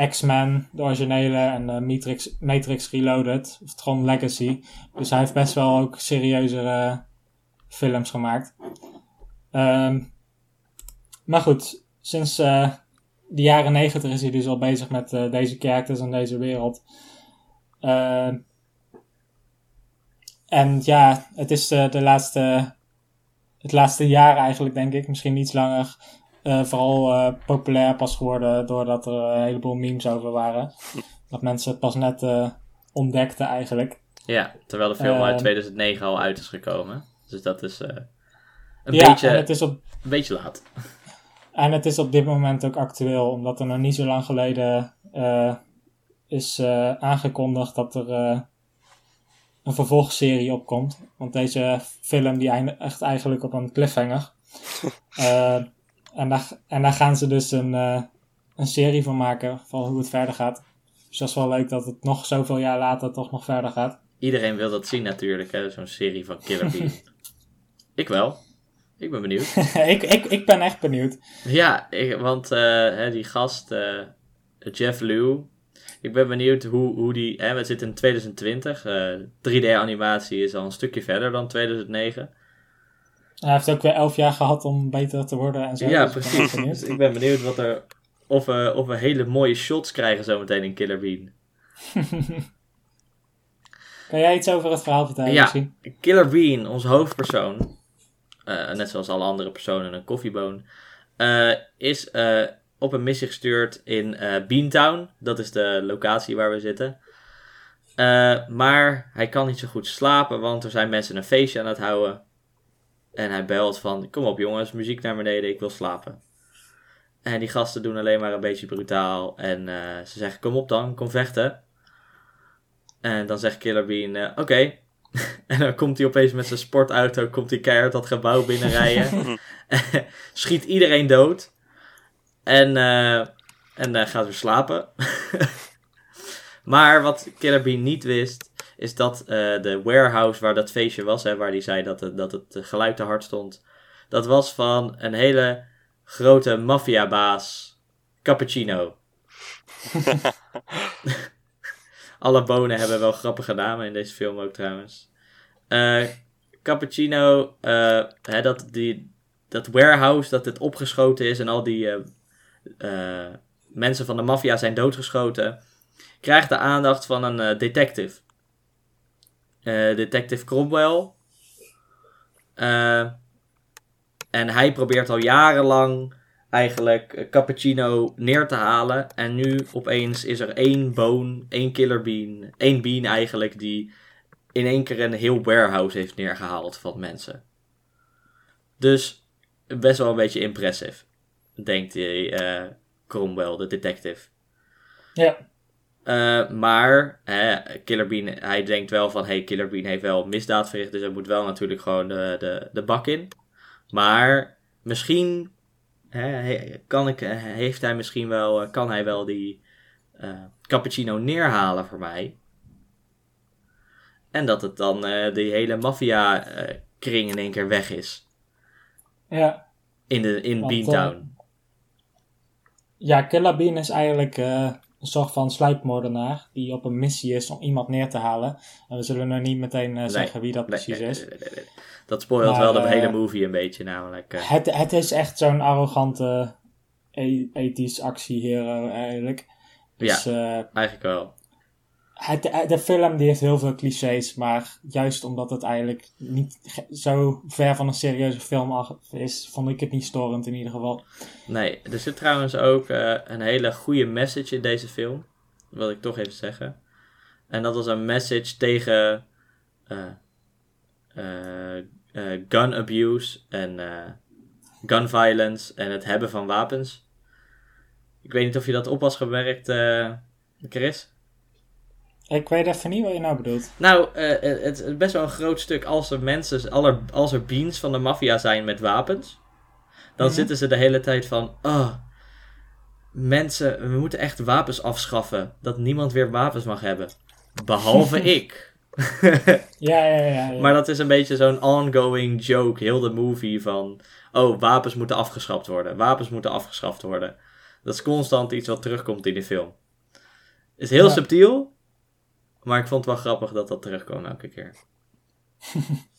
X-Men, de originele, en eh, Matrix, Matrix Reloaded, of Tron Legacy. Dus hij heeft best wel ook serieuzere films gemaakt. Ehm, maar goed, sinds de jaren negentig is hij dus al bezig met eh, deze characters en deze wereld. Ehm, en ja, het is eh, de laatste, het laatste jaar eigenlijk, denk ik, misschien iets langer, eh, vooral populair pas geworden doordat er een heleboel memes over waren. Dat mensen het pas net ontdekten eigenlijk. Ja, terwijl de film Ehm. uit 2009 al uit is gekomen. Dus dat is een, ja, beetje, het, is op, een beetje laat. En het is op dit moment ook actueel, omdat er nog niet zo lang geleden eh, is eh, aangekondigd dat er eh, een vervolgserie opkomt. Want deze film die eindigt eigenlijk op een cliffhanger. Eh, en, daar, en daar gaan ze dus een, eh, een serie van maken van hoe het verder gaat. Dus dat is wel leuk dat het nog zoveel jaar later toch nog verder gaat. Iedereen wil dat zien natuurlijk, hè, zo'n serie van Killer Bean. ik wel. Ik ben benieuwd. ik, ik, ik ben echt benieuwd. Ja, ik, want eh, die gast, eh, Jeff Liu, ik ben benieuwd hoe, hoe die, hè, we zitten in 2020, eh 3D-animatie is al een stukje verder dan 2009. Hij heeft ook weer elf jaar gehad om beter te worden en zo. ja, dus ik ben echt precies. Dus ik ben benieuwd wat er, of, we, of we hele mooie shots krijgen zometeen in Killer Bean. Kan jij iets over het verhaal vertellen Ja. misschien? Killer Bean, onze hoofdpersoon, eh, net zoals alle andere personen een koffieboon, eh, is eh, op een missie gestuurd in eh, Beantown. Dat is de locatie waar we zitten. Eh, maar hij kan niet zo goed slapen, want er zijn mensen een feestje aan het houden. En hij belt van, kom op jongens, muziek naar beneden, ik wil slapen. En die gasten doen alleen maar een beetje brutaal. En eh, ze zeggen, kom op dan, kom vechten. En dan zegt Killer Bean, eh, oké. En dan komt hij opeens met zijn sportauto, komt hij keihard dat gebouw binnenrijden. Schiet iedereen dood. En, eh, en eh, gaat weer slapen. maar wat Killer niet wist, is dat eh, de warehouse waar dat feestje was, hè, waar hij zei dat het, dat het geluid te hard stond, dat was van een hele grote maffiabaas, Cappuccino. Alle bonen hebben wel grappige namen in deze film ook trouwens. Eh, Cappuccino, eh, hè, dat, die, dat warehouse dat het opgeschoten is en al die eh, mensen van de maffia zijn doodgeschoten, krijgt de aandacht van een detective. Detective Cromwell. En hij probeert al jarenlang eigenlijk eh, Cappuccino neer te halen. En nu opeens is er één boon, één killer bean, één bean eigenlijk, die in één keer een heel warehouse heeft neergehaald van mensen. Dus best wel een beetje impressive, denkt die, eh, Cromwell, de detective. Ja. Eh, maar hè, Killer Bean, hij denkt wel van, hey, Killer Bean heeft wel misdaad verricht, dus hij moet wel natuurlijk gewoon de, de, de bak in. Maar misschien he- kan ik, eh, heeft hij misschien wel, eh, kan hij wel die eh, cappuccino neerhalen voor mij. En dat het dan eh, die hele maffia eh, kring in één keer weg is. Ja. In, de, in Want, Beantown. Ja, Killer Bean is eigenlijk een soort van sluipmoordenaar die op een missie is om iemand neer te halen. En we zullen nog niet meteen eh, zeggen wie dat Nee, precies nee, is. Dat spoilt wel de eh, hele movie een beetje namelijk. eh. Het, het is echt zo'n arrogante e- ethisch actiehero eigenlijk. Dus ja, eigenlijk wel. Het, de film die heeft heel veel clichés, maar juist omdat het eigenlijk niet zo ver van een serieuze film af is, vond ik het niet storend in ieder geval. Nee, er zit trouwens ook uh, een hele goede message in deze film. Wil ik toch even zeggen. En dat was een message tegen uh, gun abuse en gun violence en het hebben van wapens. Ik weet niet of je dat op was gewerkt, Chris? Ik weet even niet wat je nou bedoelt. Nou, uh, het is best wel een groot stuk. Als er mensen, als er beans van de maffia zijn met wapens, dan mhm. zitten ze de hele tijd van: oh, mensen, we moeten echt wapens afschaffen. Dat niemand weer wapens mag hebben. Behalve ik. ja, ja, ja, ja, Maar dat is een beetje zo'n ongoing joke, heel de movie van: oh, wapens moeten afgeschaft worden. Wapens moeten afgeschaft worden. Dat is constant iets wat terugkomt in de film. Is heel subtiel, maar ik vond het wel grappig dat dat terugkwam elke keer.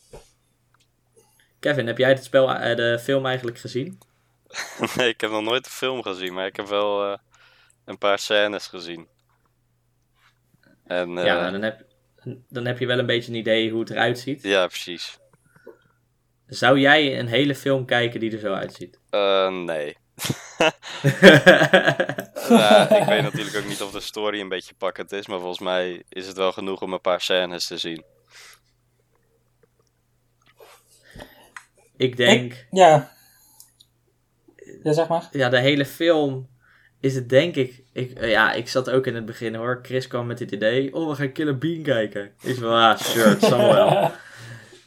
Kevin, heb jij het spel, uh, de film eigenlijk gezien? nee, ik heb nog nooit de film gezien, maar ik heb wel uh, een paar scènes gezien. En, uh, ja, dan heb, dan heb je wel een beetje een idee hoe het eruit ziet. Ja, precies. Zou jij een hele film kijken die er zo uitziet? nee. ja, ik weet natuurlijk ook niet of de story een beetje pakkend is, maar volgens mij is het wel genoeg om een paar scènes te zien. Ik denk. Ik, ja. Ja, zeg maar. Ja, de hele film is het denk ik, ik. Ja, ik zat ook in het begin hoor. Chris kwam met het idee. Oh, we gaan Killer Bean kijken. Ik van, ah, sure, het zal wel.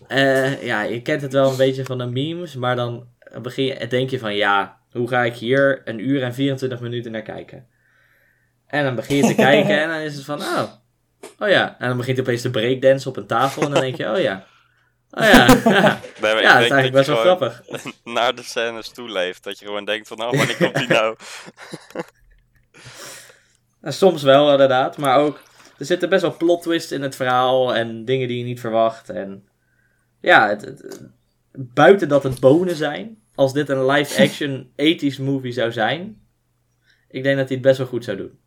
Uh, ja, je kent het wel een beetje van de memes, maar dan begin je, denk je van ja, hoe ga ik hier een uur en 24 minuten naar kijken? En dan begin je te kijken en dan is het van, oh, oh ja. En dan begint opeens de breakdance op een tafel en dan denk je, oh ja. Oh ja, ja, ja dat is eigenlijk best wel grappig. Naar de scènes toeleeft, dat je gewoon denkt van, oh, wanneer komt die nou? soms wel inderdaad, maar ook, er zitten best wel plot twists in het verhaal en dingen die je niet verwacht. En ja, het, buiten dat het bonen zijn, als dit een live-action ethisch movie zou zijn, ik denk dat hij het best wel goed zou doen.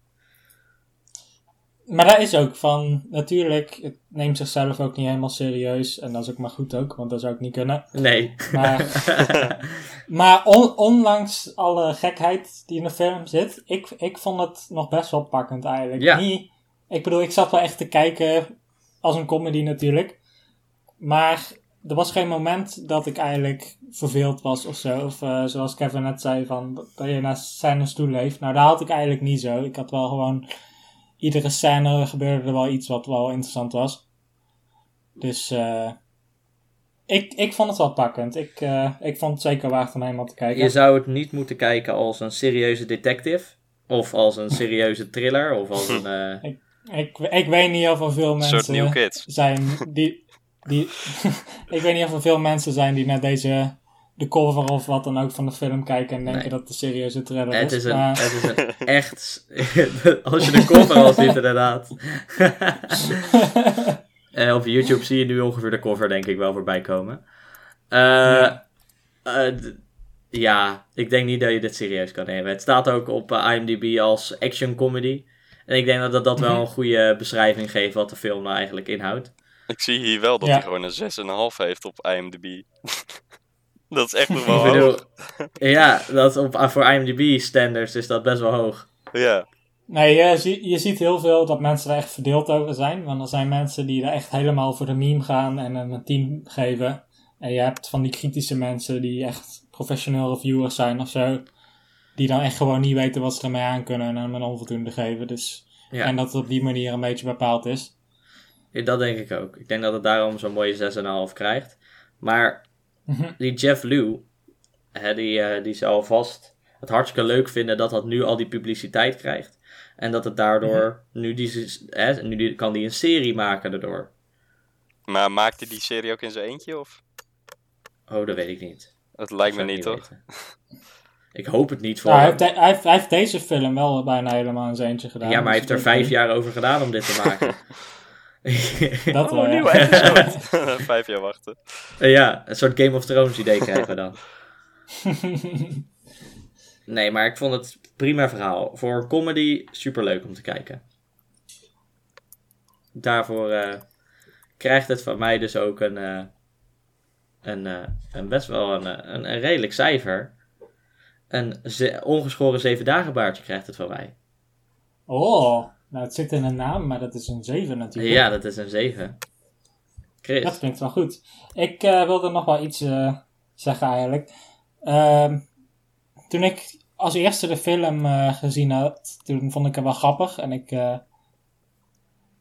Maar daar is ook van, natuurlijk, het neemt zichzelf ook niet helemaal serieus. En dat is ook maar goed ook, want dat zou ik niet kunnen. Nee. Maar, maar ondanks alle gekheid die in de film zit, ik, ik vond het nog best wel pakkend eigenlijk. Ja. Niet, ik bedoel, ik zat wel echt te kijken als een comedy natuurlijk. Maar er was geen moment dat ik eigenlijk verveeld was of zo. Of uh, zoals Kevin net zei, van, dat je naar scènes toe leeft. Nou, daar had ik eigenlijk niet zo. Ik had wel gewoon... Iedere scène gebeurde er wel iets wat wel interessant was. Dus uh, ik, ik vond het wel pakkend. Ik, uh, ik vond het zeker waard om helemaal te kijken. Je zou het niet moeten kijken als een serieuze detective. Of als een serieuze thriller. Of als een... ik, ik, ik weet niet of er veel mensen zijn die die, ik weet niet of er veel mensen zijn die naar deze, de cover of wat dan ook van de film kijken en denken dat het een serieuze trailer het is. een, Het is een echt, als je de cover al ziet inderdaad. uh, op YouTube zie je nu ongeveer de cover denk ik wel voorbij komen. Uh, ja. Uh, ja, ik denk niet dat je dit serieus kan nemen. Het staat ook op IMDb als action comedy. En ik denk dat dat, wel mhm. een goede beschrijving geeft wat de film nou eigenlijk inhoudt. Ik zie hier wel dat hij gewoon een 6,5 heeft op IMDb. dat is echt nog wel hoog. ja, dat op, voor IMDb standards is dat best wel hoog. Ja. Nee, je, je ziet heel veel dat mensen er echt verdeeld over zijn. Want er zijn mensen die er echt helemaal voor de meme gaan en een team geven. En je hebt van die kritische mensen die echt professioneel reviewers zijn of zo. Die dan echt gewoon niet weten wat ze ermee aan kunnen en hem een onvoldoende geven. Dus, ja. En dat het op die manier een beetje bepaald is. Ja, dat denk ik ook. Ik denk dat het daarom zo'n mooie 6,5 krijgt. Maar mhm. die Jeff Lew, hè, die, uh, die zal vast het hartstikke leuk vinden dat dat nu al die publiciteit krijgt. En dat het daardoor, mhm. nu, die, hè, nu die, kan die een serie maken daardoor. Maar maakte die serie ook in zijn eentje, of? Oh, dat weet ik niet. Dat lijkt me niet, toch? Ik hoop het niet voor nou, hij, heeft hij, heeft, hij, heeft, deze film wel bijna helemaal in zijn eentje gedaan. Ja, maar hij dus heeft er vijf jaar over gedaan om dit te maken. Dat wel, nieuw Vijf jaar wachten. ja, een soort Game of Thrones idee krijgen we dan. Nee, maar ik vond het prima verhaal. Voor comedy super leuk om te kijken. Daarvoor eh, krijgt het van mij dus ook een, eh, een, eh, een best wel een, eh, een, een redelijk cijfer. Een ze- ongeschoren zeven dagen baardje krijgt het van mij. Oh, nou het zit in een naam, maar dat is een 7 natuurlijk. Ja, dat is een 7. Chris. Dat klinkt wel goed. Ik eh, wilde nog wel iets eh, zeggen eigenlijk. Ehm, toen ik als eerste de film eh, gezien had, toen vond ik het wel grappig. En ik,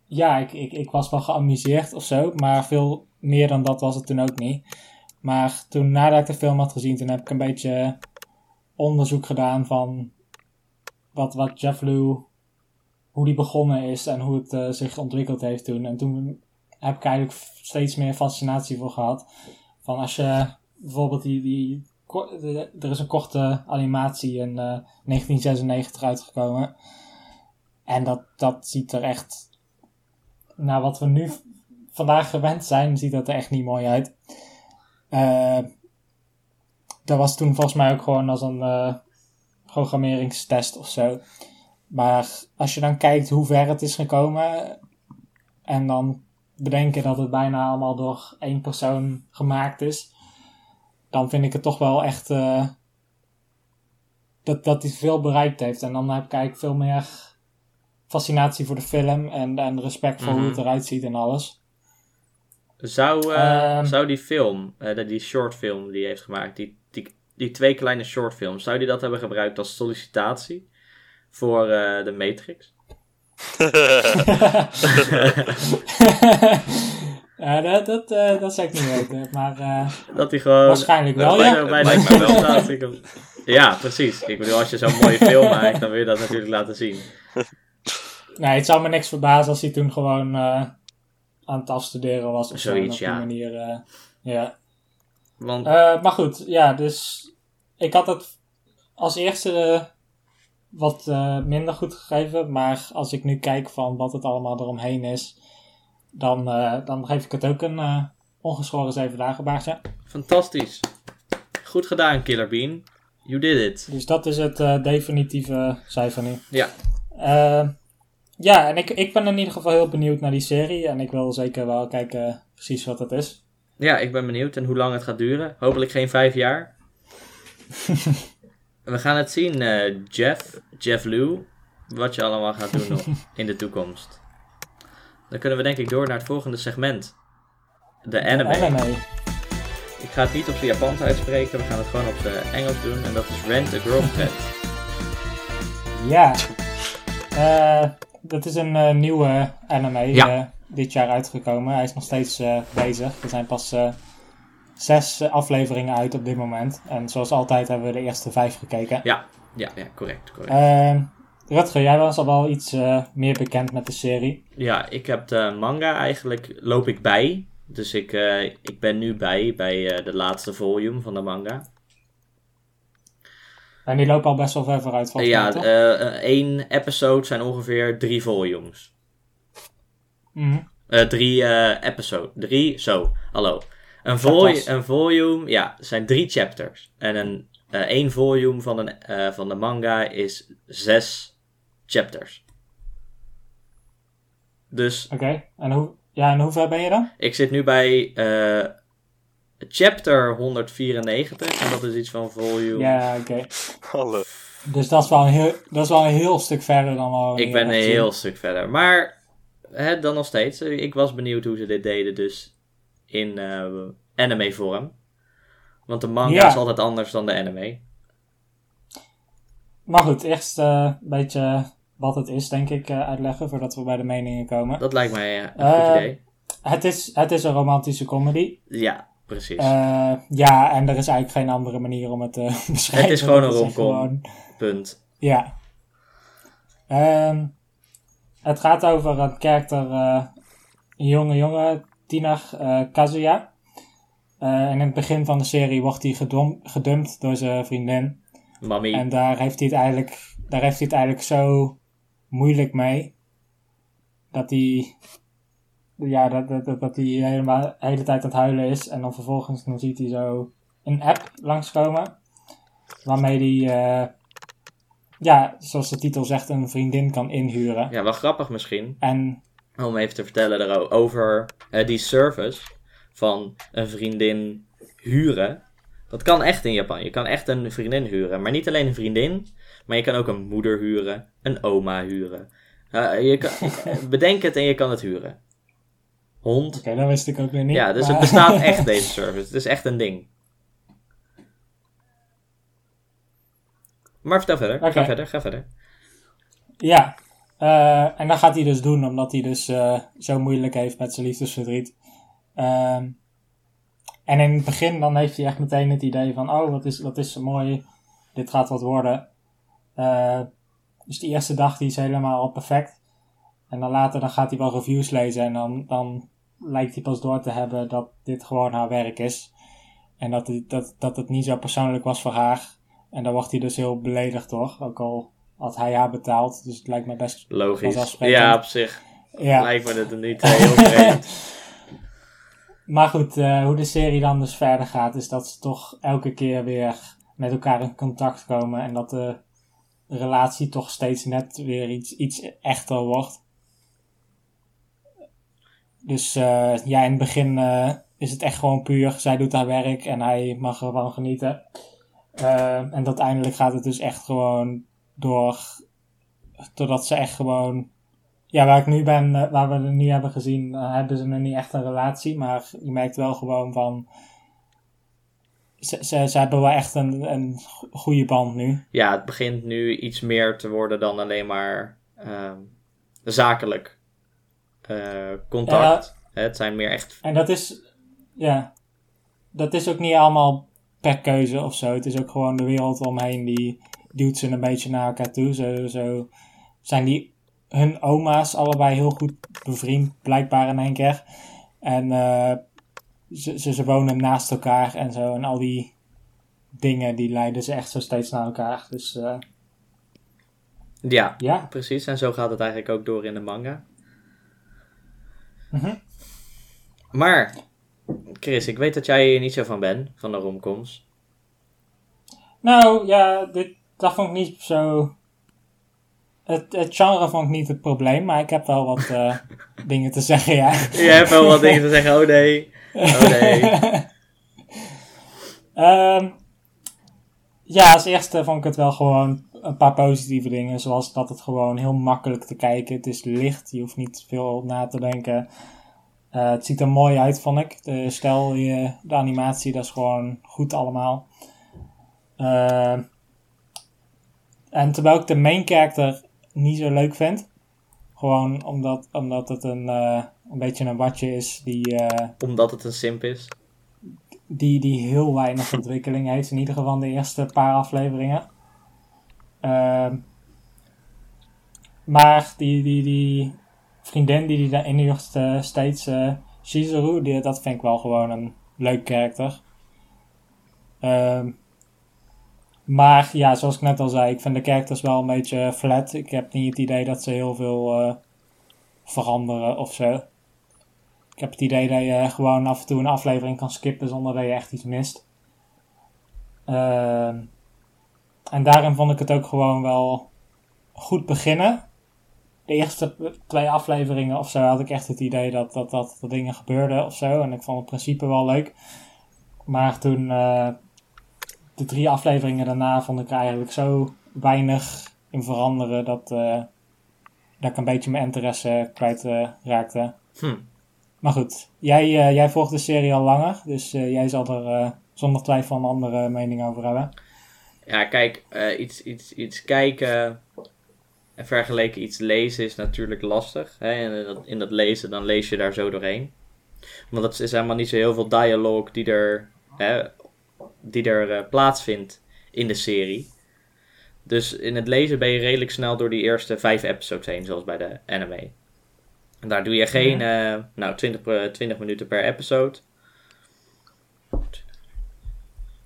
ja, ik, ik, ik was wel geamuseerd of zo. Maar veel meer dan dat was het toen ook niet. Maar toen nadat ik de film had gezien, toen heb ik een beetje onderzoek gedaan van wat, wat Jeff Lew, hoe die begonnen is en hoe het eh, zich ontwikkeld heeft toen. En toen heb ik eigenlijk steeds meer fascinatie voor gehad. Van als je bijvoorbeeld die, die er is een korte animatie in eh, 1996 uitgekomen. En dat, dat ziet er echt, naar wat we nu vandaag gewend zijn, ziet dat er echt niet mooi uit. Eh, dat was toen volgens mij ook gewoon als een eh, programmeringstest of zo. Maar als je dan kijkt hoe ver het is gekomen en dan bedenken dat het bijna allemaal door één persoon gemaakt is, dan vind ik het toch wel echt eh, dat, dat hij veel bereikt heeft. En dan heb ik eigenlijk veel meer fascinatie voor de film en, en respect voor hoe het Mhm. eruit ziet en alles. Zou, eh, Ehm. zou die film, eh, die short film die hij heeft gemaakt, die, die, die twee kleine short films, zou die dat hebben gebruikt als sollicitatie voor eh, de Matrix? ja, dat, dat, eh, dat zou ik niet weten. Maar eh, Dat hij gewoon... waarschijnlijk dat wel, ja. bijna Lijkt me wel. sollicitatie. Ja, precies. Ik bedoel, als je zo'n mooie film maakt, dan wil je dat natuurlijk laten zien. Nee, het zou me niks verbazen als hij toen gewoon aan het afstuderen was. Of zo, en Zoiets, op die ja. manier. eh, ja. Want maar goed, ja, dus ik had het als eerste wat eh, minder goed gegeven. Maar als ik nu kijk van wat het allemaal eromheen is, dan, eh, dan geef ik het ook een eh, ongeschoren zeven dagen baardje. fantastisch. Goed gedaan, Killer Bean. You did it. Dus dat is het definitieve cijfer nu. Ja. Ja, en ik, ik ben in ieder geval heel benieuwd naar die serie. En ik wil zeker wel kijken precies wat het is. Ja, ik ben benieuwd en hoe lang het gaat duren. Hopelijk geen vijf jaar. We gaan het zien, eh, Jeff, Jeff Lou, wat je allemaal gaat doen nog in de toekomst. Dan kunnen we denk ik door naar het volgende segment. De anime. Anime. Ik ga het niet op zijn Japans uitspreken, we gaan het gewoon op zijn Engels doen. En dat is Rent a Girlfriend. Ja. Eh, dat is een eh, nieuwe anime Ja. eh, dit jaar uitgekomen. Hij is nog steeds eh, bezig. Er zijn pas eh, zes eh, afleveringen uit op dit moment. En zoals altijd hebben we de eerste vijf gekeken. Ja, ja, ja, correct, correct. Eh, Rutger, jij was al wel iets eh, meer bekend met de serie. Ja, ik heb de manga eigenlijk, loop ik bij. Dus ik, eh, ik ben nu bij, bij de laatste volume van de manga. En die lopen al best wel ver vooruit volgens ja, één episode zijn ongeveer drie volumes. Mhm. Drie episode. Drie, zo, hallo. Een, vol Chapters. een volume, ja, zijn drie chapters. En een, eh, één volume van, een, eh, van de manga is zes chapters. Dus Oké, en, hoe, ja, en hoe ver ben je dan? ik zit nu bij eh, chapter 194. En dat is iets van volume. Ja, oké. Alle. Dus dat is, wel een heel, dat is wel een heel stuk verder dan wel. Ik ben een heel stuk verder. Maar hè, dan nog steeds. Ik was benieuwd hoe ze dit deden, dus in eh, anime vorm. Want de manga Ja. is altijd anders dan de anime. Maar goed, eerst eh, een beetje wat het is, denk ik, eh, uitleggen voordat we bij de meningen komen. Dat lijkt mij een goed idee. Het is, het is een romantische comedy. Ja, precies. Ja, en er is eigenlijk geen andere manier om het te beschrijven. Het is gewoon een romcom. gewoon- Punt. Ja. Ehm, het gaat over een karakter, een jonge jongen, tiener, eh, Kazuya. Eh, en in het begin van de serie wordt hij gedumpt door zijn vriendin. Mami. En daar heeft hij het eigenlijk, daar heeft hij het eigenlijk zo moeilijk mee. Dat hij, ja, dat, dat, dat, dat hij helemaal de hele tijd aan het huilen is. En dan vervolgens dan ziet hij zo een app langskomen. Waarmee hij eh, ja, zoals de titel zegt, een vriendin kan inhuren. Ja, wel grappig misschien. En Om even te vertellen daarover, over eh, die service van een vriendin huren. Dat kan echt in Japan. Je kan echt een vriendin huren. Maar niet alleen een vriendin, maar je kan ook een moeder huren, een oma huren. Eh, je kan, bedenk het en je kan het huren. Hond. oké, dat wist ik ook weer niet. Ja, dus maar- het bestaat echt, deze service. Het is echt een ding. Maar vertel verder. Ga verder, ga verder. Ja, eh, en dat gaat hij dus doen omdat hij dus eh, zo moeilijk heeft met zijn liefdesverdriet. Ehm, en in het begin dan heeft hij echt meteen het idee van, oh wat is, wat is zo mooi, dit gaat wat worden. Eh, dus die eerste dag die is helemaal perfect. En dan later dan gaat hij wel reviews lezen en dan, dan lijkt hij pas door te hebben dat dit gewoon haar werk is. En dat, dat, dat het niet zo persoonlijk was voor haar. En dan wordt hij dus heel beledigd toch, ook al had hij haar betaald. Dus het lijkt me best Logisch. Ja, op zich Ja, lijkt me het niet heel vreemd. maar goed, eh, hoe de serie dan dus verder gaat, is dat ze toch elke keer weer met elkaar in contact komen en dat de relatie toch steeds net weer iets, iets echter wordt. Dus eh, ja, in het begin eh, is het echt gewoon puur, zij doet haar werk en hij mag ervan genieten. En uiteindelijk gaat het dus echt gewoon door, doordat ze echt gewoon ja, waar ik nu ben, eh, waar we het nu hebben gezien, eh, hebben ze nog niet echt een relatie. Maar je merkt wel gewoon van. Ze, ze, ze hebben wel echt een, een go- goede band nu. Ja, het begint nu iets meer te worden dan alleen maar ehm, zakelijk eh, contact. Het zijn meer echt... En dat is. Ja. Dat is ook niet allemaal per keuze of zo. Het is ook gewoon de wereld omheen die duwt ze een beetje naar elkaar toe. Zo, zo zijn die hun oma's allebei heel goed bevriend, blijkbaar in één keer. En eh, ze, ze, ze wonen naast elkaar en zo. En al die dingen die leiden ze echt zo steeds naar elkaar. Dus eh, Ja, ja. precies. En zo gaat het eigenlijk ook door in de manga. Mhm. Maar, Chris, ik weet dat jij er niet zo van bent, van de romcoms. Nou ja, dit, dat vond ik niet zo. Het, het genre vond ik niet het probleem, maar ik heb wel wat eh, dingen te zeggen, ja. Je hebt wel wat dingen te zeggen, oh nee. Oh nee. Ehm, ja, als eerste vond ik het wel gewoon een paar positieve dingen. Zoals dat het gewoon heel makkelijk te kijken. Het is licht, je hoeft niet veel na te denken. Eh, het ziet er mooi uit, vond ik. De stijl, de animatie, dat is gewoon goed allemaal. Ehm, en terwijl ik de main character niet zo leuk vind. Gewoon omdat, omdat het een, eh, een beetje een watje is die... eh, Omdat het een simp is. die, die heel weinig ontwikkeling heeft. In ieder geval de eerste paar afleveringen. Ehm, maar die, die, die vriendin die die daar inhuurt eh, steeds, Shizuru, die, dat vind ik wel gewoon een leuk karakter. Ehm, maar ja, zoals ik net al zei, ik vind de characters wel een beetje flat. Ik heb niet het idee dat ze heel veel eh, veranderen of zo. Ik heb het idee dat je gewoon af en toe een aflevering kan skippen zonder dat je echt iets mist. Ehm, en daarin vond ik het ook gewoon wel goed beginnen. De eerste twee afleveringen of zo had ik echt het idee dat, dat, dat er dingen gebeurden of zo. En ik vond het principe wel leuk. Maar toen eh, de drie afleveringen daarna vond ik er eigenlijk zo weinig in veranderen dat, eh, dat ik een beetje mijn interesse kwijt eh, raakte. Hm. Maar goed, jij, eh, jij volgt de serie al langer, dus jij zal er zonder twijfel een andere mening over hebben. Ja, kijk, iets, iets, iets kijken en vergeleken iets lezen is natuurlijk lastig. Hè? En in dat, in dat lezen, dan lees je daar zo doorheen. Want het is helemaal niet zo heel veel dialoog die er, hè, die er eh, plaatsvindt in de serie. Dus in het lezen ben je redelijk snel door die eerste vijf episodes heen, zoals bij de anime. En daar doe je geen, eh, nou, 20, per- 20 minuten per episode.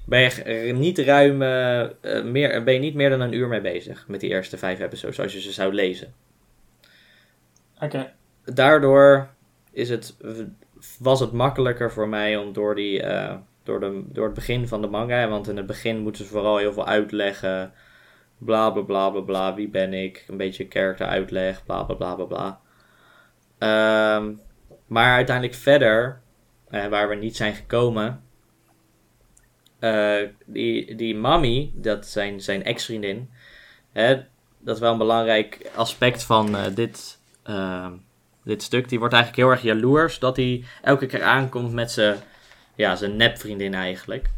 Ben je eh, niet ruim, eh, eh, meer, ben je niet meer dan een uur mee bezig met die eerste vijf episodes, als je ze zou lezen. Oké. Daardoor is het, was het makkelijker voor mij om door, die, eh, door, de, door het begin van de manga, want in het begin moeten ze vooral heel veel uitleggen Bla bla bla bla bla. Wie ben ik? Een beetje character uitleg. Bla bla bla bla bla. Ehm, maar uiteindelijk verder, eh, waar we niet zijn gekomen. eh, die, die Mami, dat zijn zijn ex-vriendin. Dat is wel een belangrijk aspect van eh, dit, ehm, dit stuk. Die wordt eigenlijk heel erg jaloers dat hij elke keer aankomt met zijn, ja, zijn nepvriendin eigenlijk.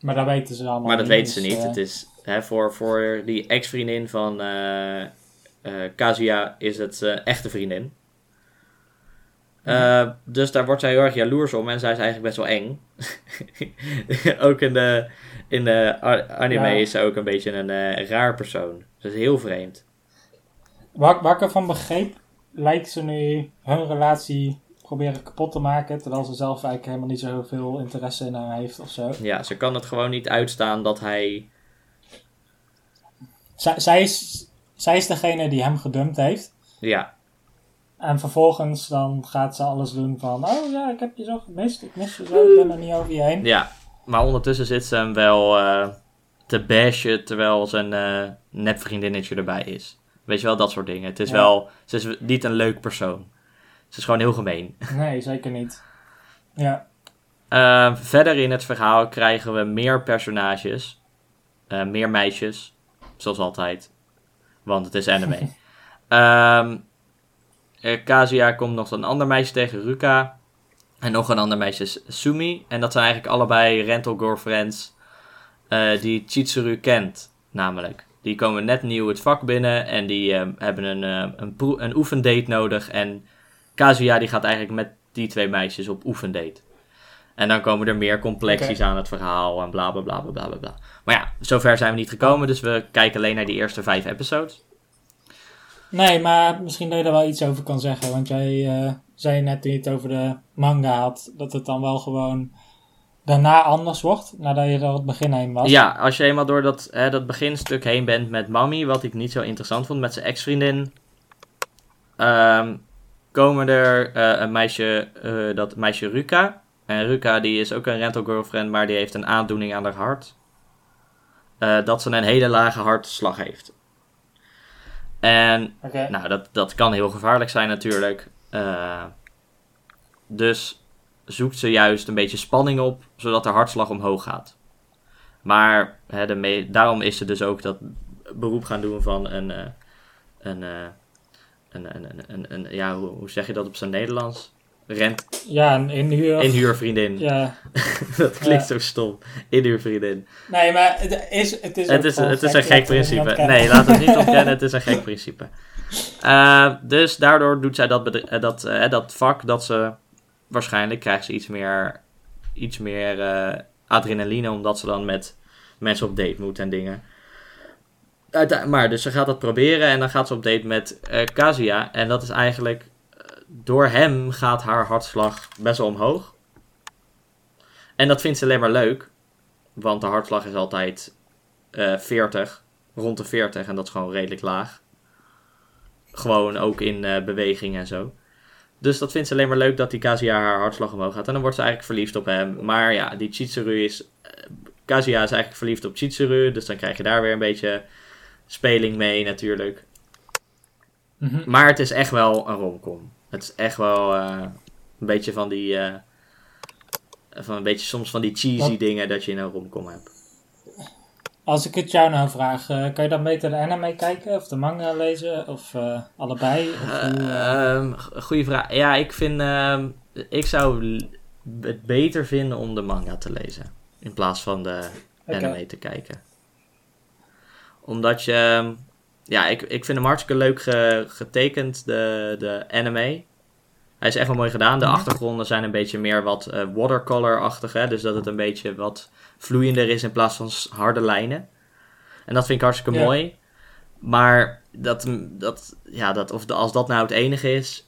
Maar dat weten ze allemaal Maar dat niet, weten ze dus, niet. eh, Het is hè, voor, voor die ex-vriendin van eh, Kazuya is het echte vriendin. Dus daar wordt zij heel erg jaloers om en zij is eigenlijk best wel eng. ook in de, in de anime Ja. is ze ook een beetje een raar persoon. Ze is heel vreemd. Wat, wat ik ervan begreep, lijkt ze nu hun relatie proberen kapot te maken. Terwijl ze zelf eigenlijk helemaal niet zo veel interesse in hem heeft of zo. Ja, ze kan het gewoon niet uitstaan dat hij... Zij, zij, is, zij is degene die hem gedumpt heeft. Ja, En vervolgens dan gaat ze alles doen van... Oh ja, ik heb je zo gemist. Ik mis je zo. Ik ben er niet over je heen. ja. Maar ondertussen zit ze hem wel eh, te bashen terwijl zijn eh nepvriendinnetje erbij is. Weet je wel, dat soort dingen. Het is Ja. wel... Ze is niet een leuk persoon. Ze is gewoon heel gemeen. Nee, zeker niet. Ja. Eh, verder in het verhaal krijgen we meer personages. Eh, meer meisjes. Zoals altijd. Want het is anime. Ehm Kazuya komt nog een ander meisje tegen, Ruka. En nog een ander meisje is Sumi. En dat zijn eigenlijk allebei rental girlfriends eh, die Chitsuru kent. Namelijk. Die komen net nieuw het vak binnen en die ehm, hebben een, een, een oefendate nodig. En Kazuya die gaat eigenlijk met die twee meisjes op oefendate. En dan komen er meer complexies aan het verhaal en bla bla bla bla bla bla. Maar ja, zover zijn we niet gekomen, dus we kijken alleen naar die eerste vijf episodes. Nee, maar misschien dat je er wel iets over kan zeggen. Want jij eh, zei net toen je het over de manga had... dat het dan wel gewoon daarna anders wordt. Nadat je er het begin heen was. Ja, als je eenmaal door dat, hè, dat beginstuk heen bent met Mami, wat ik niet zo interessant vond, met zijn ex-vriendin, ehm, komen er eh, een meisje, eh, dat meisje Ruka. En Ruka die is ook een rental girlfriend, maar die heeft een aandoening aan haar hart. Eh, dat ze een hele lage hartslag heeft. En nou, dat, dat kan heel gevaarlijk zijn natuurlijk. Dus zoekt ze juist een beetje spanning op, zodat de hartslag omhoog gaat. Maar hè, daarom is ze dus ook dat beroep gaan doen van een, een, een, een, een, een, een- ja, hoe, hoe zeg je dat op zijn Nederlands? Rent, Ja, een inhuur. inhuurvriendin. Ja. dat klinkt Ja. zo stom. Inhuurvriendin. Nee, maar het is, het is, Het is, gewoon het is een gek principe. Nee, laat het niet ontkennen. Het is een gek principe. Eh, dus daardoor doet zij dat, eh, dat, eh, dat vak dat ze waarschijnlijk krijgt ze iets meer, iets meer adrenaline omdat ze dan met mensen op date moet en dingen. Maar dus ze gaat dat proberen en dan gaat ze op date met eh Kazuya. En dat is eigenlijk, eh, door hem gaat haar hartslag best wel omhoog. En dat vindt ze alleen maar leuk. Want de hartslag is altijd eh 40, rond de 40 en dat is gewoon redelijk laag. Gewoon ook in eh, beweging en zo. Dus dat vindt ze alleen maar leuk dat die Kazuya haar hartslag omhoog gaat. En dan wordt ze eigenlijk verliefd op hem. Maar ja, die Chitsuru is... eh, Kazuya is eigenlijk verliefd op Chitsuru. Dus dan krijg je daar weer een beetje speling mee natuurlijk. Mhm. Maar het is echt wel een romcom. Het is echt wel eh, een beetje van die... eh, van een beetje soms van die cheesy Wat- dingen dat je in een romcom hebt. Als ik het jou nou vraag, eh, kan je dan beter de anime kijken of de manga lezen of allebei? Of hoe, eh, Ehm, goeie vraag. Ja, ik vind. ehm, ik zou het beter vinden om de manga te lezen. In plaats van de anime te kijken. Omdat je. Ja, ik, ik vind hem hartstikke leuk ge- getekend, de, de anime. Hij is echt wel mooi gedaan. De Mhm. achtergronden zijn een beetje meer wat eh, watercolor-achtig. Hè? Dus dat het een beetje wat vloeiender is in plaats van harde lijnen. En dat vind ik hartstikke Ja. mooi. Maar dat, dat, ja, dat, of de, als dat nou het enige is.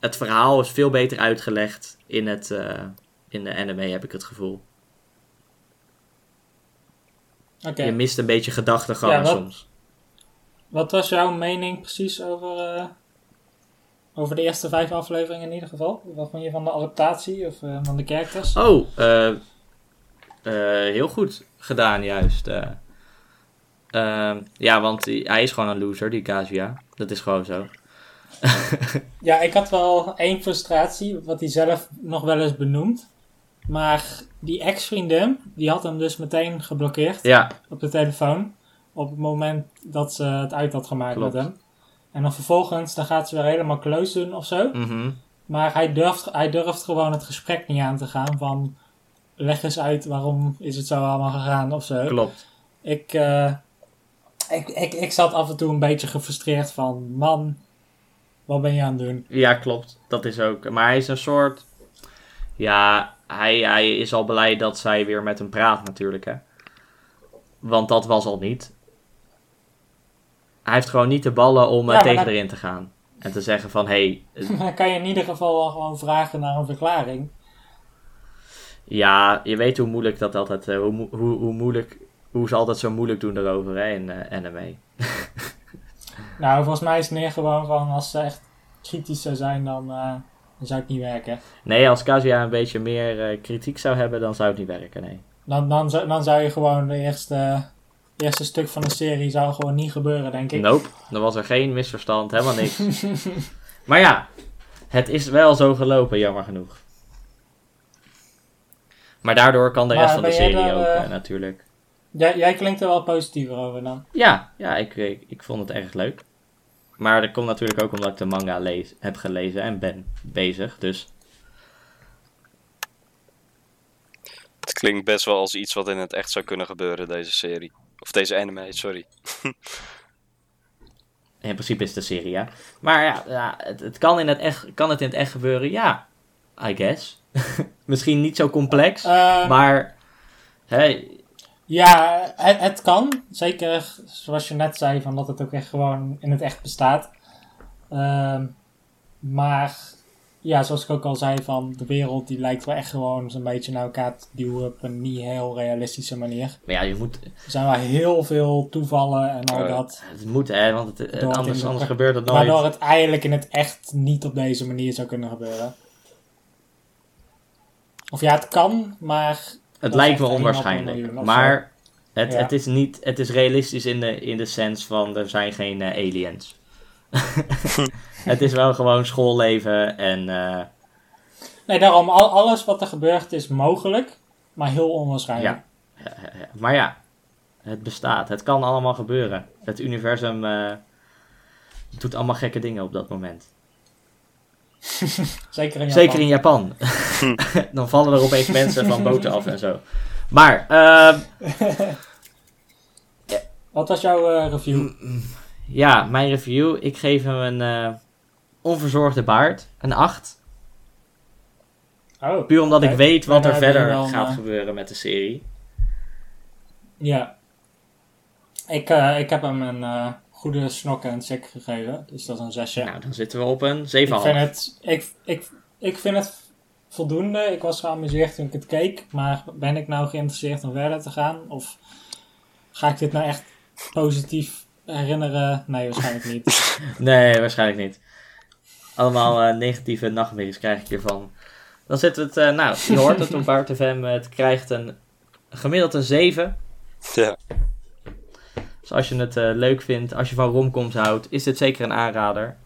Het verhaal is veel beter uitgelegd in, het, eh, in de anime, heb ik het gevoel. Je mist een beetje gedachtegangen Ja, wat- soms. Wat was jouw mening precies over, eh, over de eerste vijf afleveringen in ieder geval? Wat vond je van de adaptatie of eh, van de characters? Oh, eh, heel goed gedaan juist. eh. Ehm, ja, want hij is gewoon een loser, die Kazuya. Dat is gewoon zo. Ja, ik had wel één frustratie, wat hij zelf nog wel eens benoemt. Maar die ex-vriendin, die had hem dus meteen geblokkeerd Ja, op de telefoon. Op het moment dat ze het uit had gemaakt Klopt. met hem. En dan vervolgens, dan gaat ze weer helemaal close doen of zo. mhm. Maar hij durft, hij durft gewoon het gesprek niet aan te gaan van... Leg eens uit waarom is het zo allemaal gegaan of zo. klopt. Ik, eh, ik, ik, ik zat af en toe een beetje gefrustreerd van... Man, wat ben je aan het doen? Ja, klopt. Dat is ook. Maar hij is een soort. Ja, hij, hij is al blij dat zij weer met hem praat, natuurlijk. Hè? Want dat was al niet. Hij heeft gewoon niet de ballen om eh, Ja, tegen erin te gaan. En te zeggen van hé, hey, Dan kan je in ieder geval wel gewoon vragen naar een verklaring. ja, je weet hoe moeilijk dat altijd. eh, hoe, mo- hoe, hoe moeilijk. Hoe ze altijd zo moeilijk doen erover hè, in eh NME. Nou, volgens mij is het meer gewoon van als ze echt kritisch zou zijn, dan, eh, dan zou het niet werken. Nee, als Kazuya een beetje meer eh, kritiek zou hebben, dan zou het niet werken. Nee. Dan, dan, zou- dan zou je gewoon de eerste, eerste stuk van de serie zou gewoon niet gebeuren, denk ik. Nope, er was er geen misverstand, helemaal niks. maar ja, het is wel zo gelopen, jammer genoeg. Maar daardoor kan de Maar rest van de serie daar, ook eh, eh, natuurlijk. Jij, jij klinkt er wel positiever over dan. Ja, ja ik, ik, ik vond het erg leuk. Maar dat komt natuurlijk ook omdat ik de manga lees, heb gelezen en ben bezig. Dus Het klinkt best wel als iets wat in het echt zou kunnen gebeuren, deze serie. Of deze anime, sorry. in principe is het een serie, ja. Maar ja, ja het, het kan, in het echt, kan het in het echt gebeuren? Ja, I guess. Misschien niet zo complex, Eh, maar... Hey, Ja, het, het kan. Zeker zoals je net zei, van dat het ook echt gewoon in het echt bestaat. Ehm, maar ja, zoals ik ook al zei, van de wereld die lijkt wel echt gewoon zo'n beetje naar elkaar te duwen op een niet heel realistische manier. maar ja, je moet, Er zijn wel heel veel toevallen en al ja. dat. Het moet, hè, want het, eh, anders, anders gebeurt het nooit. Waardoor het eigenlijk in het echt niet op deze manier zou kunnen gebeuren. Of ja, het kan, maar het lijkt me onwaarschijnlijk. Maar het, Ja. het is niet, het is realistisch in de, in de sens van er zijn geen eh, aliens. het is wel gewoon schoolleven en eh, Nee, daarom, al, alles wat er gebeurt is mogelijk, maar heel onwaarschijnlijk. ja, ja, ja. maar ja, het bestaat. Het kan allemaal gebeuren. Het universum eh, doet allemaal gekke dingen op dat moment. Zeker in Japan. Zeker in Japan. Dan vallen er opeens mensen van boten af en zo. Maar, eh, Wat was jouw eh, review? Ja, mijn review. Ik geef hem een eh, onverzorgde baard. Een 8. Oh, Puur omdat ik weet wat er verder gaat gebeuren met de serie. ja. Ik, eh, ik heb hem een eh, goede snok en check gegeven, dus dat is een zesje. Nou, dan zitten we op een 7,5. ik, vind het, ik, ik, ik vind het voldoende. Ik was geamuseerd toen ik het keek, maar ben ik nou geïnteresseerd om verder te gaan? Of ga ik dit nou echt positief herinneren? Nee, waarschijnlijk niet. Nee, waarschijnlijk niet. Allemaal eh, negatieve nachtmerries krijg ik hiervan. Dan zit het, eh, nou, je hoort het op Bart FM. Het krijgt een gemiddeld een 7. Ja. Dus als je het eh, leuk vindt, als je van romcoms houdt, is dit zeker een aanrader.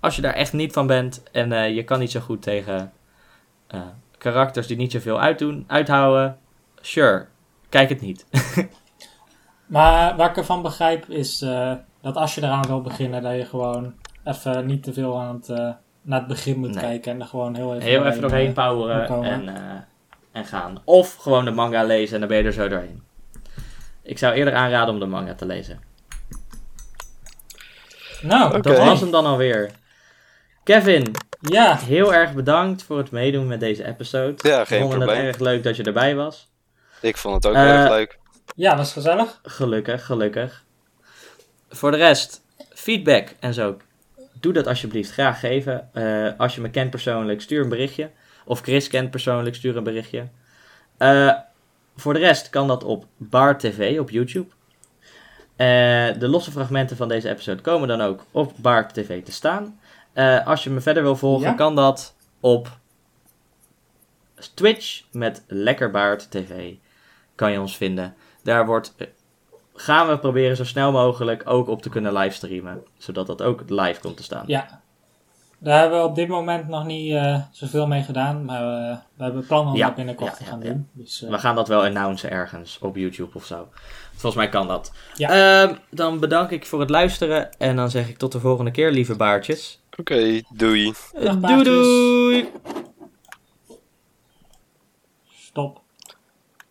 Als je daar echt niet van bent en eh, je kan niet zo goed tegen eh, karakters die niet zoveel uitdoen, uithouden, sure, kijk het niet. Maar wat ik ervan begrijp is dat als je eraan wil beginnen, dat je gewoon even niet te veel aan het, naar het begin moet Nee. kijken en er gewoon heel even, Heel even doorheen poweren en, en gaan. Of gewoon de manga lezen en dan ben je er zo doorheen. Ik zou eerder aanraden om de manga te lezen. Nou. Dat was hem dan alweer. Kevin, ja, heel erg bedankt voor het meedoen met deze episode. Ja, We geen vonden het probleem. erg leuk dat je erbij was. Ik vond het ook Eh, erg leuk. ja, was gezellig. Gelukkig, gelukkig. Voor de rest, feedback en zo. Doe dat alsjeblieft graag geven. Eh, als je me kent persoonlijk, stuur een berichtje. Of Chris kent persoonlijk, stuur een berichtje. Eh, voor de rest kan dat op Bar TV op YouTube. Eh, de losse fragmenten van deze episode komen dan ook op Bar TV te staan. Eh, als je me verder wil volgen, Ja. kan dat op Twitch met Lekkerbaard TV. Kan je ons vinden. Daar wordt eh, gaan we proberen zo snel mogelijk ook op te kunnen livestreamen. Zodat dat ook live komt te staan. Ja. Daar hebben we op dit moment nog niet eh, zoveel mee gedaan. Maar eh, we hebben plannen om Ja, dat binnenkort ja, te gaan ja. doen. Dus, eh, We gaan dat wel announcen ergens op YouTube of zo. Volgens mij kan dat. Ja. Ehm, dan bedank ik voor het luisteren. En dan zeg ik tot de volgende keer, lieve baartjes. Oké, doei. Dag, doei doei!